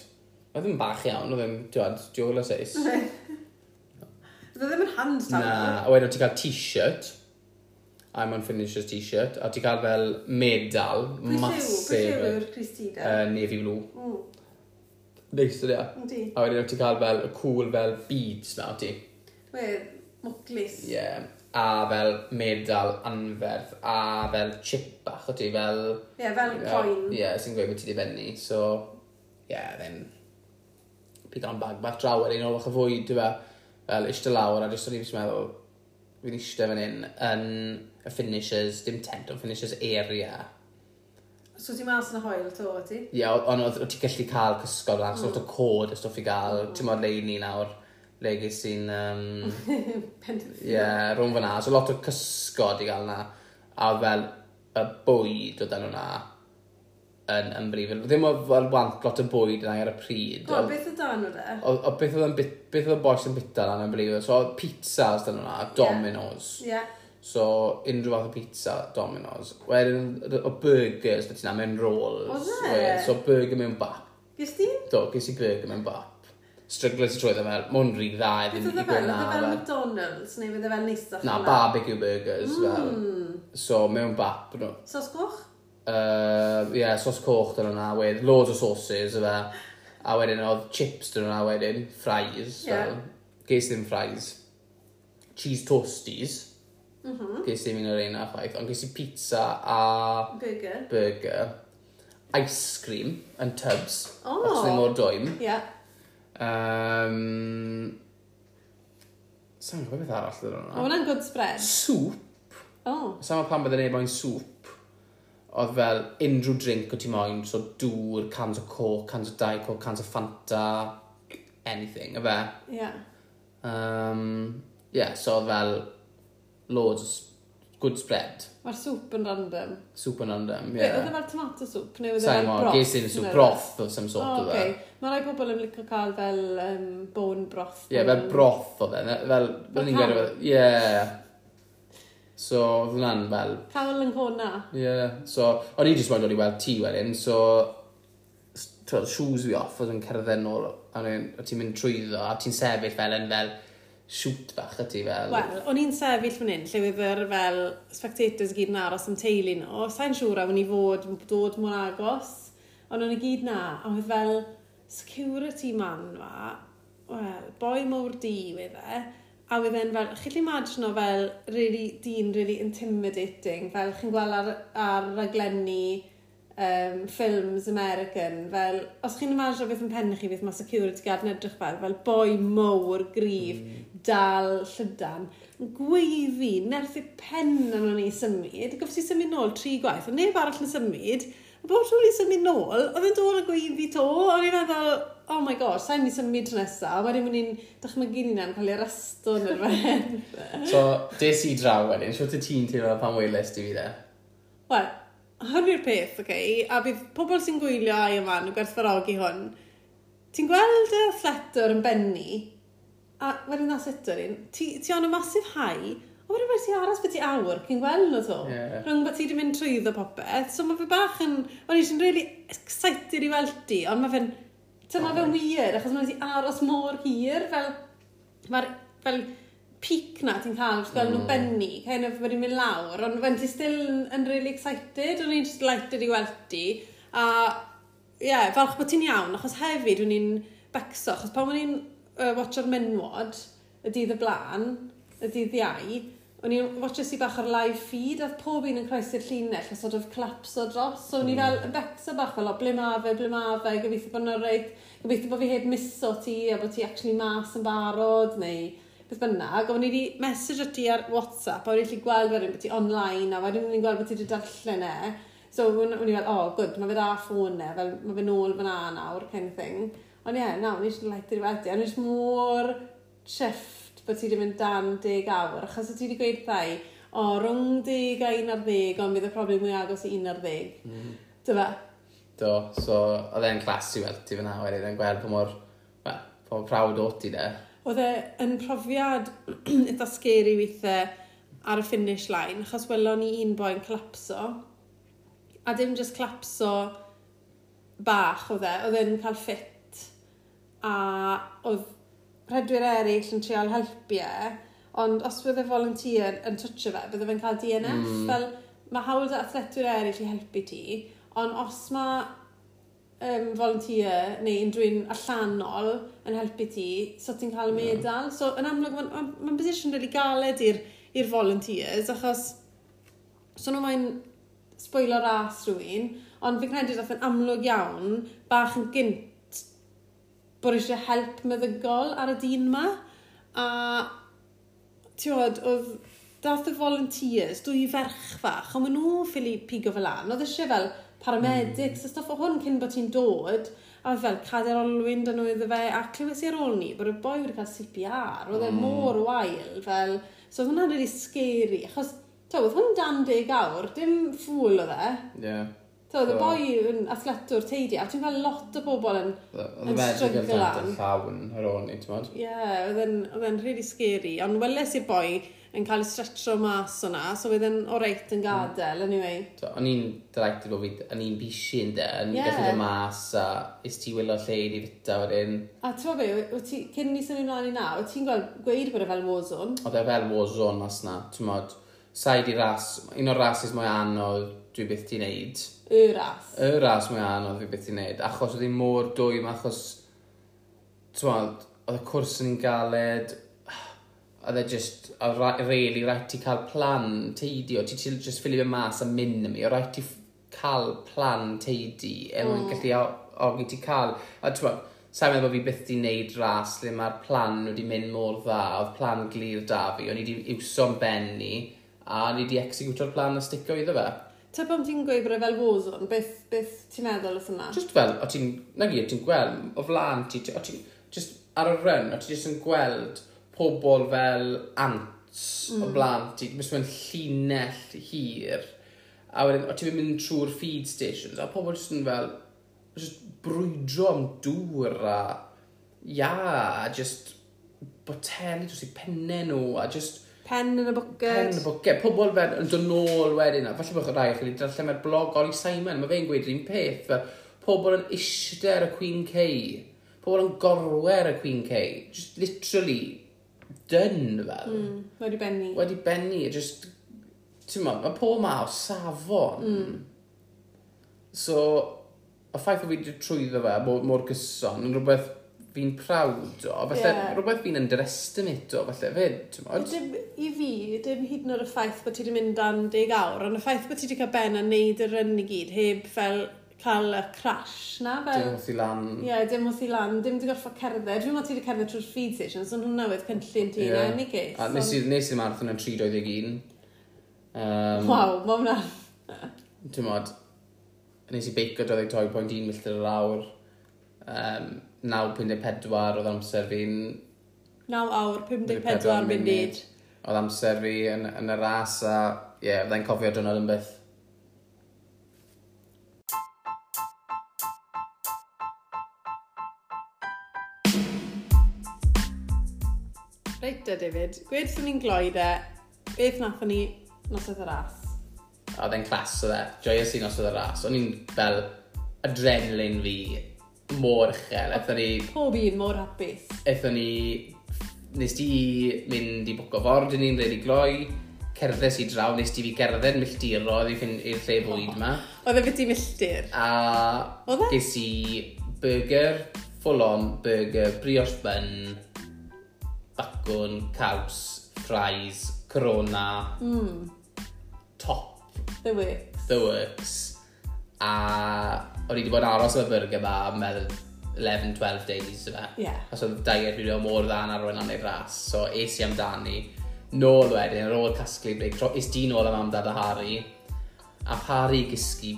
Oedd ddim bach iawn, oedd yn, diwad, diwgol o seis. [LAUGHS] Oedd e ddim yn hand towel. Na, a wedyn o ti'n cael t-shirt. I'm unfinished t-shirt, a ti cael fel medal pwy masif. Pwy lliw yw'r Christina? Uh, navy blue. Mm. Neis ydy. Ydy. A wedyn ti cael fel y cool fel beads na ti. Wedd, mwclis. Ie. Yeah. A fel medal anferth, a fel chip bach o ti, fel... Ie, yeah, fel coin. Ie, yeah, sy'n gweud bod ti di benni. So, ie, yeah, then... Pigan bag bach draw ar un o'r fwy, fe, fel, eistedd lawr, a jyst o'n i'n meddwl, fi'n eistedd fan hyn, yn y finishers, dim tent, ond finishers area. So ti'n mas yn y hoel to, o ti? Ie, yeah, ond oedd ti'n gallu cael cysgod lan, mm. sort o hmm. cod y stwff i gael, mm. ti'n modd leini nawr, le gys i'n... Um, [LAUGHS] Penderfyn. Ie, yeah, rhwng fyna, so lot o cysgod i gael na, a fel y bwyd o dan hwnna yn ymbrif. Ddim o fel want lot o bwyd yna ar y pryd. O, beth oedd dan o de? O, o beth oedd beth oedd y boes yn bita yna yn ymbrif. So, pizzas dyn nhw'na, Domino's. Ie. Yeah. So, unrhyw fath o pizza, Domino's. Wedyn, o burgers, beth yna, mewn rolls. Oedd e? So, burger mewn bap. Gys ti? Do, gys i burger mewn bap. Strygles i trwydd fel, mae'n rhi dda i iddyn ni e gwneud na. Fydde fel e McDonald's neu fydde fel neisach? Na, barbecue burgers mm. fel. Hmm. So, mewn bap. No. Sos goch? Uh, yeah, sos coch dyn nhw'na, wedyn, loads o sauces yna. A wedyn oedd chips dyn nhw'na wedyn, fries. Yeah. Fel. Ges ddim fries. Cheese toasties. Mm -hmm. Ges ddim un o'r un o'r ffaith, ond ges i pizza a... Burger. Burger. Ice cream yn tubs. Oh. Os ddim o'r dwym. Yeah. Um, Sa'n gwybod beth arall dyn nhw'na? O, hwnna'n good spread. Soup. Oh. Sa'n gwybod pan byddai'n ei boi'n soup oedd fel unrhyw drink o ti moyn, so dŵr, cans o coke, cans o Diet coke, cans o Fanta, anything, efe? Ie. Yeah. Um, yeah, so oedd fel loads good spread. Mae'r soup yn random. Soup yn random, ie. Yeah. Oedd e fel tomato soup neu oedd efo'r broth? Ges i'n soup, broth o some sort o fe. Mae rai pobl yn licio cael fel um, bone broth. Ie, yeah, fel broth o fe. Fel, fel ni'n gwerthu, ie. So, oedd hwnna'n fel... Cawl yn cona. Ie, yeah. so, o'n i jyst moyn dod i weld ti wedyn, so, twyd, shoes fi off, oedd yn cerdded yn ôl, a ti'n mynd trwyddo, a ti'n sefyll fel yn fel, shoot bach ydy fel... Wel, o'n i'n sefyll fan hyn, lle fydd fel spectators gyd yn aros am teulu nhw. Sa'n siŵr awn i fod dod mor agos, ond o'n i gyd na, a oedd fel security man fa, wel, boi mawr di wedd e, a wedd e'n fel, chi'n imagino fel really, dyn really intimidating, fel chi'n gweld ar, ar raglenni um, films American, fel, os chi'n imagino beth yn pen chi, beth mae security guard yn edrych fel, fel boi mowr, grif, mm. dal, llydan, yn gweiddi, i pen yn o'n i symud, goffi symud nôl tri gwaith, a neb arall yn symud, a bod i symud nôl, oedd yn dod y gweiddi to, o'n i'n meddwl, oh my gosh, sa'n ni symud nesaf, a wedyn mynd i'n dychmygu ni na'n cael ei arresto yn yr fen. [LAUGHS] so, des i draw wedyn, siwt y ti'n teimlo pan weles i fi dde? Wel, hwn yw'r peth, oce, okay? a bydd pobl sy'n gwylio ai yma nhw gwerthfarogi hwn, ti'n gweld y ffletwr yn benni, a wedyn na setwr un, ti, ti on y masif hau, a wedyn mae ti aros beth i awr cyn gweld nhw to. Yeah. Rhwng beth ti wedi mynd trwyddo popeth, so mae fe bach yn, o'n eisiau'n really excited i weld ti, ond mae fe'n, Tyma fe wir, achos mae wedi aros mor hir, fel, mae'r, fel, peak na ti'n cael, wrth gweld mm. nhw benni, kind of wedi mynd lawr, ond fe'n ti still yn, yn really excited, o'n i'n just delighted i weld ti, a ie, yeah, falch bod ti'n iawn, achos hefyd o'n i'n becso, achos pan o'n i'n uh, watcho'r menwod, y dydd y blaen, y dydd iau, o'n i'n watcho si bach ar live feed, a pob un yn croesi'r llinell, a sort of collapso dros, so o'n i mm. fel, yn becso bach fel, o, ble ma fe, ble ma fe, gobeithio bod nhw'n reid, gobeithio bod fi heb miso ti, a bod ti actually mas yn barod, neu beth bynnag, o'n i wedi message o ti ar WhatsApp, a o'n i'n gallu gweld wedyn bod ti online, a wedyn o'n i'n gweld bod ti wedi darllen e, so o'n i fel, oh, good, mae fe da ffôn e, fel, mae fe nôl fyna nawr, kind of thing. Ond ie, yeah, nawr, o'n i eisiau leithio i wedi, o'n i eisiau mor chef bod ti wedi mynd dan deg awr, achos ti wedi gweud thai, o, rhwng deg a 11, ond bydd y problem mwy agos i 11. Mm. Dyfa? Do, so, oedd e'n clas i weld ti fyna, wedyn e'n gweld pa mor, well, pa mor prawd o ti de. Oedd e'n profiad [CLEARS THROAT] eitha scary weithiau ar y finish line, achos welon ni un boi'n clapso, a dim just clapso bach oedd e, oedd e'n cael ffit, a oedd rhedwyr eraill yn trial helpu e, ond os bydd y volunteer yn twtio fe, bydde fe'n cael DNF, mm. fel mae hawl da athletwyr eraill i helpu ti, ond os mae um, volunteer neu unrhyw un allanol yn helpu ti, so ti'n cael y medal. So yn amlwg, mae'n ma, ma, ma position really galed i'r volunteers, achos so nhw mae'n sbwylio ras rhywun, ond fi'n credu dath yn amlwg iawn, bach yn gynt bod eisiau help meddygol ar y dyn yma. A tiwod, oedd dath y volunteers, dwy ferch fach, ond maen nhw ffili pigo fel an. Oedd eisiau fel paramedics mm. a stuff o hwn cyn bod ti'n dod. A fel cader olwyn dyn nhw iddo fe, a clywes i ar ôl ni, bod y boi wedi cael CPR, oedd e mm. mor wael, fel, so oedd hwnna'n really scary, achos, to, oedd hwn dan deg awr, dim ffwl oedd e. Yeah. So, oedd y boi yn athletwr teidi, a ti'n cael lot o bobl yn stryglan. Oedd y medru gyda'r llawn ar ôl ni, ti'n modd? Ie, yeah, oedd e'n really scary. Ond weles i'r boi yn cael ei stretcho mas o'na, so oedd e'n o reit yn mm. gadael, anyway. So, o'n i'n ddraigdi bod fi, o'n i'n bisi yn de, o'n i'n yeah. gallu mas, a is ti wylo lle i fita wedyn. A ti'n be, ti, cyn ni sy'n ymlaen i na, o ti'n gweld gweud bod e fel warzone? Oedd e fel warzone mas na, ti'n modd. sa'i di ras, un o'r rases mwy anodd, dwi byth ti'n neud. Y ras. Y ras mwy anodd dwi byth ti'n neud. achos oedd hi mor dwym, achos, twad, oedd y cwrs yn galed, oedd e just, oedd really, rhaid ti cael plan teidi, o ti ti just fe mas a mynd am i, o rhaid ti cael plan teidi, er mwyn mm. gallu ogi ti cael, a ti'n sa'n meddwl bod fi byth di wneud ras lle mae'r plan wedi mynd mor dda, oedd plan glir da fi, o'n i wedi iwso'n benni, a o'n i wedi executio'r plan a sticio iddo fe. Ta pam ti'n gweud bod e fel warzone, beth, beth ti'n meddwl wrth yna? Just fel, o ti'n, na gyd, ti'n gweld, o flan ti, o ti'n, just ar y ryn, o ti'n just yn gweld pobl fel ants mm. o blaen ti, mis mewn llinell hir, a wedyn, o ti'n mynd trwy'r feed stations, a pobl just yn fel, just brwydro am dŵr a, ia, a just boteli dros i pennau nhw, a just, Pen yn y bwced. Pen yn y bwced. Pobl fel yn dod nôl wedyn. Falle bod rhai chi wedi darllen mae'r blog Oli Simon. Mae fe'n gweud yr un peth. Fel, pobl yn ister y Queen K. Pobl yn gorwer y Queen K. Just literally dyn fel. Mm, wedi benni. Wedi benni. Just, ti'n ma, mae pob ma o safon. Mm. So, y ffaith o fi wedi trwyddo fe, mor gyson, yn rhywbeth fi'n prawd o, falle yeah. rhywbeth fi'n underestimate o, falle fyd, ti'n modd? Dim, I fi, dim hyd yn oed y ffaith bod ti wedi mynd am deg awr, ond y ffaith bod ti wedi cael ben a neud y ryn i gyd, heb fel cael y crash na, fel... Dim wrth i lan. Ie, yeah, dim wrth i lan, dim wedi gorfod cerdded. Dwi'n meddwl ti wedi cerdded trwy'r feed station, so nhw'n newydd cynllun ti yeah. yn ni geis. A nes i, nes i marathon yn 321. Um, Waw, mae hwnna. Ti'n modd, nes i beicio 22.1 milltir yr awr. Um, 9.54 oedd amser fi'n... 9 awr, 54 munud. Oedd amser fi yn, yn y ras a ie, yeah, fydda'n cofio dynod yn byth. Reit da, David. Gwyd sy'n ni'n gloi de, beth nathon ni nos oedd y ras? Oedd e'n clas o dde. Joyous i nosodd y ras. O'n i'n fel adrenalin fi mor uchel. Eithon ni... Pob un mor hapus. Eithon ni... Nes di mynd i bwco ford yn un rhaid i gloi cerddes i draw, nes di fi gerdded milltiro i fynd i'r lle bwyd ma. Oedd e fi ti milltir? A e? ges i burger, full on burger, brioche bun, bacwn, caws, fries, corona, mm. top. The works. The works. A o'n i wedi bod aros o'r burger ma a meddwl 11-12 days yma. Yeah. Os oedd diet fi wedi mor dda na rwy'n anodd ras, so es i amdani. Nôl wedyn, ar ôl casglu break, es di nôl am amdad a Harry. A Harry gysgu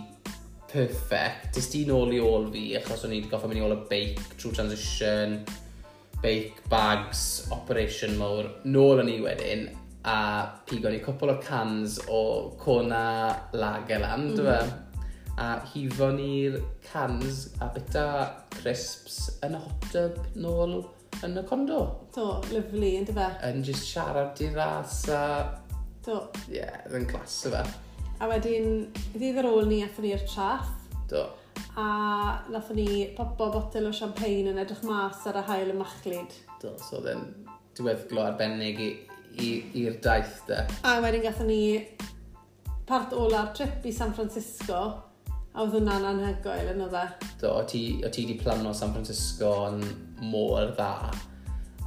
perfect. Dys di nôl i ôl fi, achos o'n i wedi goffa mynd i ôl y beic, true transition, beic, bags, operation mowr. Nôl o'n i wedyn, a pigon ni cwpl o cans o Cona Lagerland, mm -hmm a hifo ni'r cans a bita crisps yn y hot tub nôl yn y condo. Do, lyflu, yn dyfa. Yn just siarad i'r ras a... Do. Ie, yeah, yn glas yfa. A wedyn, ddydd ar ôl ni, athyn ni'r traff. Do. A nathon ni popo botel o champagne yn edrych mas ar y hael y machlid. Do, so oedd diweddglo arbennig i'r daith, de. A wedyn gatho ni part ola'r trip i San Francisco A oedd hwnna'n anhygoel yn oedd e. Do, o ti, o ti di plano San Francisco yn môr dda.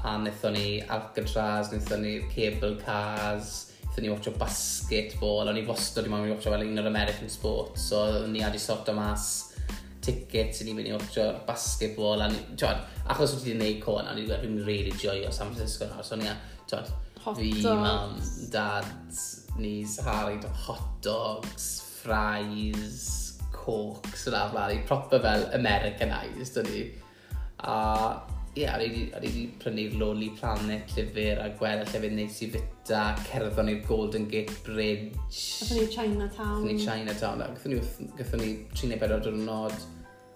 A wnaethon ni Alcatraz, wnaethon ni cable cars, wnaethon ni watcho basketball, o'n i fostod i mewn i watcho fel un o'r American sports, so ni adi sort o mas tickets i ni mynd i watcho basketball, a ni, tiwad, achos wedi gwneud con, a i wedi gwneud really joio San Francisco nawr, so ni a tiwad, fi, mam, dad, nis, Harry, hot dogs, fries, cocs yn arfer, i proper fel Americanised o'n i. A ie, yeah, o'n i wedi prynu'r Lonely Planet llyfr a gweld y llyfr neis i fita, cerddon ni'r Golden Gate Bridge. Gatho ni Chinatown. Gatho ni Chinatown, a gatho ni, gatho ni 34 diwrnod.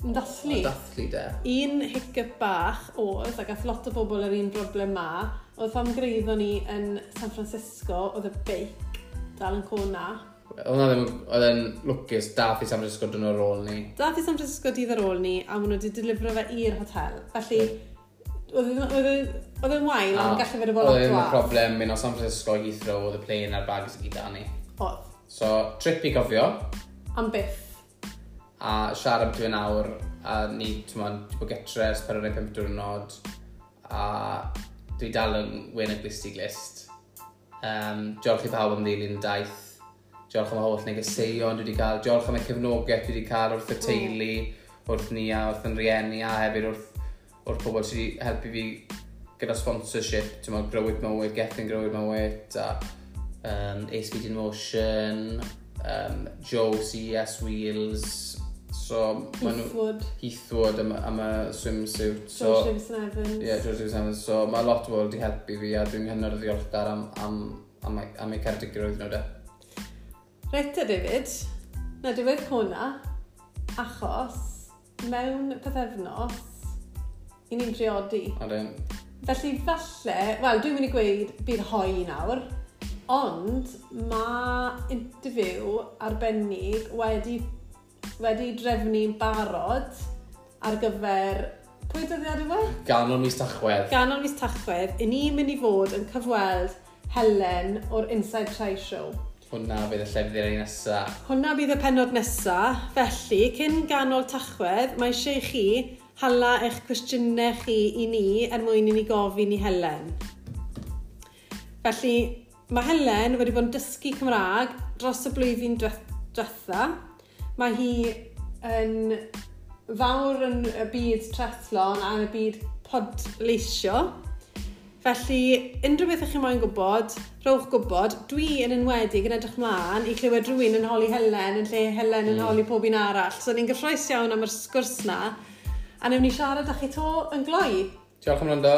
Yn dathlu. Dathlu, de. Un hiccup bach oedd, a gath lot o bobl yr un broblem ma, oedd fam greiddo ni yn San Francisco, oedd y beic dal yn cona Hwna ddim, oedd e'n lwcus, dath i San Francisco dyn ar ôl ni. Dath i San Francisco dydd ar ôl ni, a maen nhw wedi delifro fe i'r hotel. Felly, e- e- oedd e'n wael, ond gallu fe ddefol Oedd e'n problem mynd o San Francisco i Heathrow, oedd y plane a'r bags i gyda ni. Oedd. So, trip i gofio. Am byth. A siarad beth yw'n awr, a ni, ti'n mwyn, ti'n bod getres, per o'n ei pimp diwrnod, a dwi dal yn wyn y glistig glist. Um, diolch i pawb am ddilyn daith diolch am holl negeseuon dwi wedi cael, diolch am y cefnogaeth dwi wedi cael wrth y teulu, wrth ni a wrth yn rieni a hefyd wrth, wrth pobl sydd wedi helpu fi gyda sponsorship, ti'n meddwl, grow it mywyd, getting it mywyd, a um, Ace Speed in Motion, um, Joe CS Wheels, so... Heathwood. Heathwood am, am y swimsuit. So, George Jameson Evans. Ie, yeah, George Jameson Evans. So mae lot o bobl wedi helpu fi a dwi'n hynod o ddiolchgar am, am, am, am eu cardigrwydd nhw de. Reit a David, na diwedd hwnna, achos mewn pethefnos, i ni'n priodi. Odyn. Felly falle, wel dwi'n mynd i gweud bydd hoi nawr, ond mae interview arbennig wedi, wedi drefnu'n barod ar gyfer pwy dyddiad yma? E? Ganol mis Tachwedd. Ganol mis Tachwedd, i ni'n mynd i fod yn cyfweld Helen o'r Inside Try Show. Hwna fydd y llefydd i'r nesaf. Hwna bydd y penod nesa. Felly, cyn ganol tachwedd, mae eisiau i chi hala eich cwestiynau chi i ni er mwyn i ni gofyn i Helen. Felly, mae Helen wedi bod yn dysgu Cymraeg dros y blwyddyn diwetha. Mae hi yn fawr yn y byd trethlon a yn y byd podleisio. Felly, unrhyw beth ych chi moyn gwybod, rhowch gwybod, dwi yn enwedig yn edrych mlaen i clywed rhywun yn holi Helen yn lle Helen yn mm. holi pob un arall. So, ni'n gyffroes iawn am yr sgwrs na, a newn ni siarad â chi to yn gloi. Diolch am rando.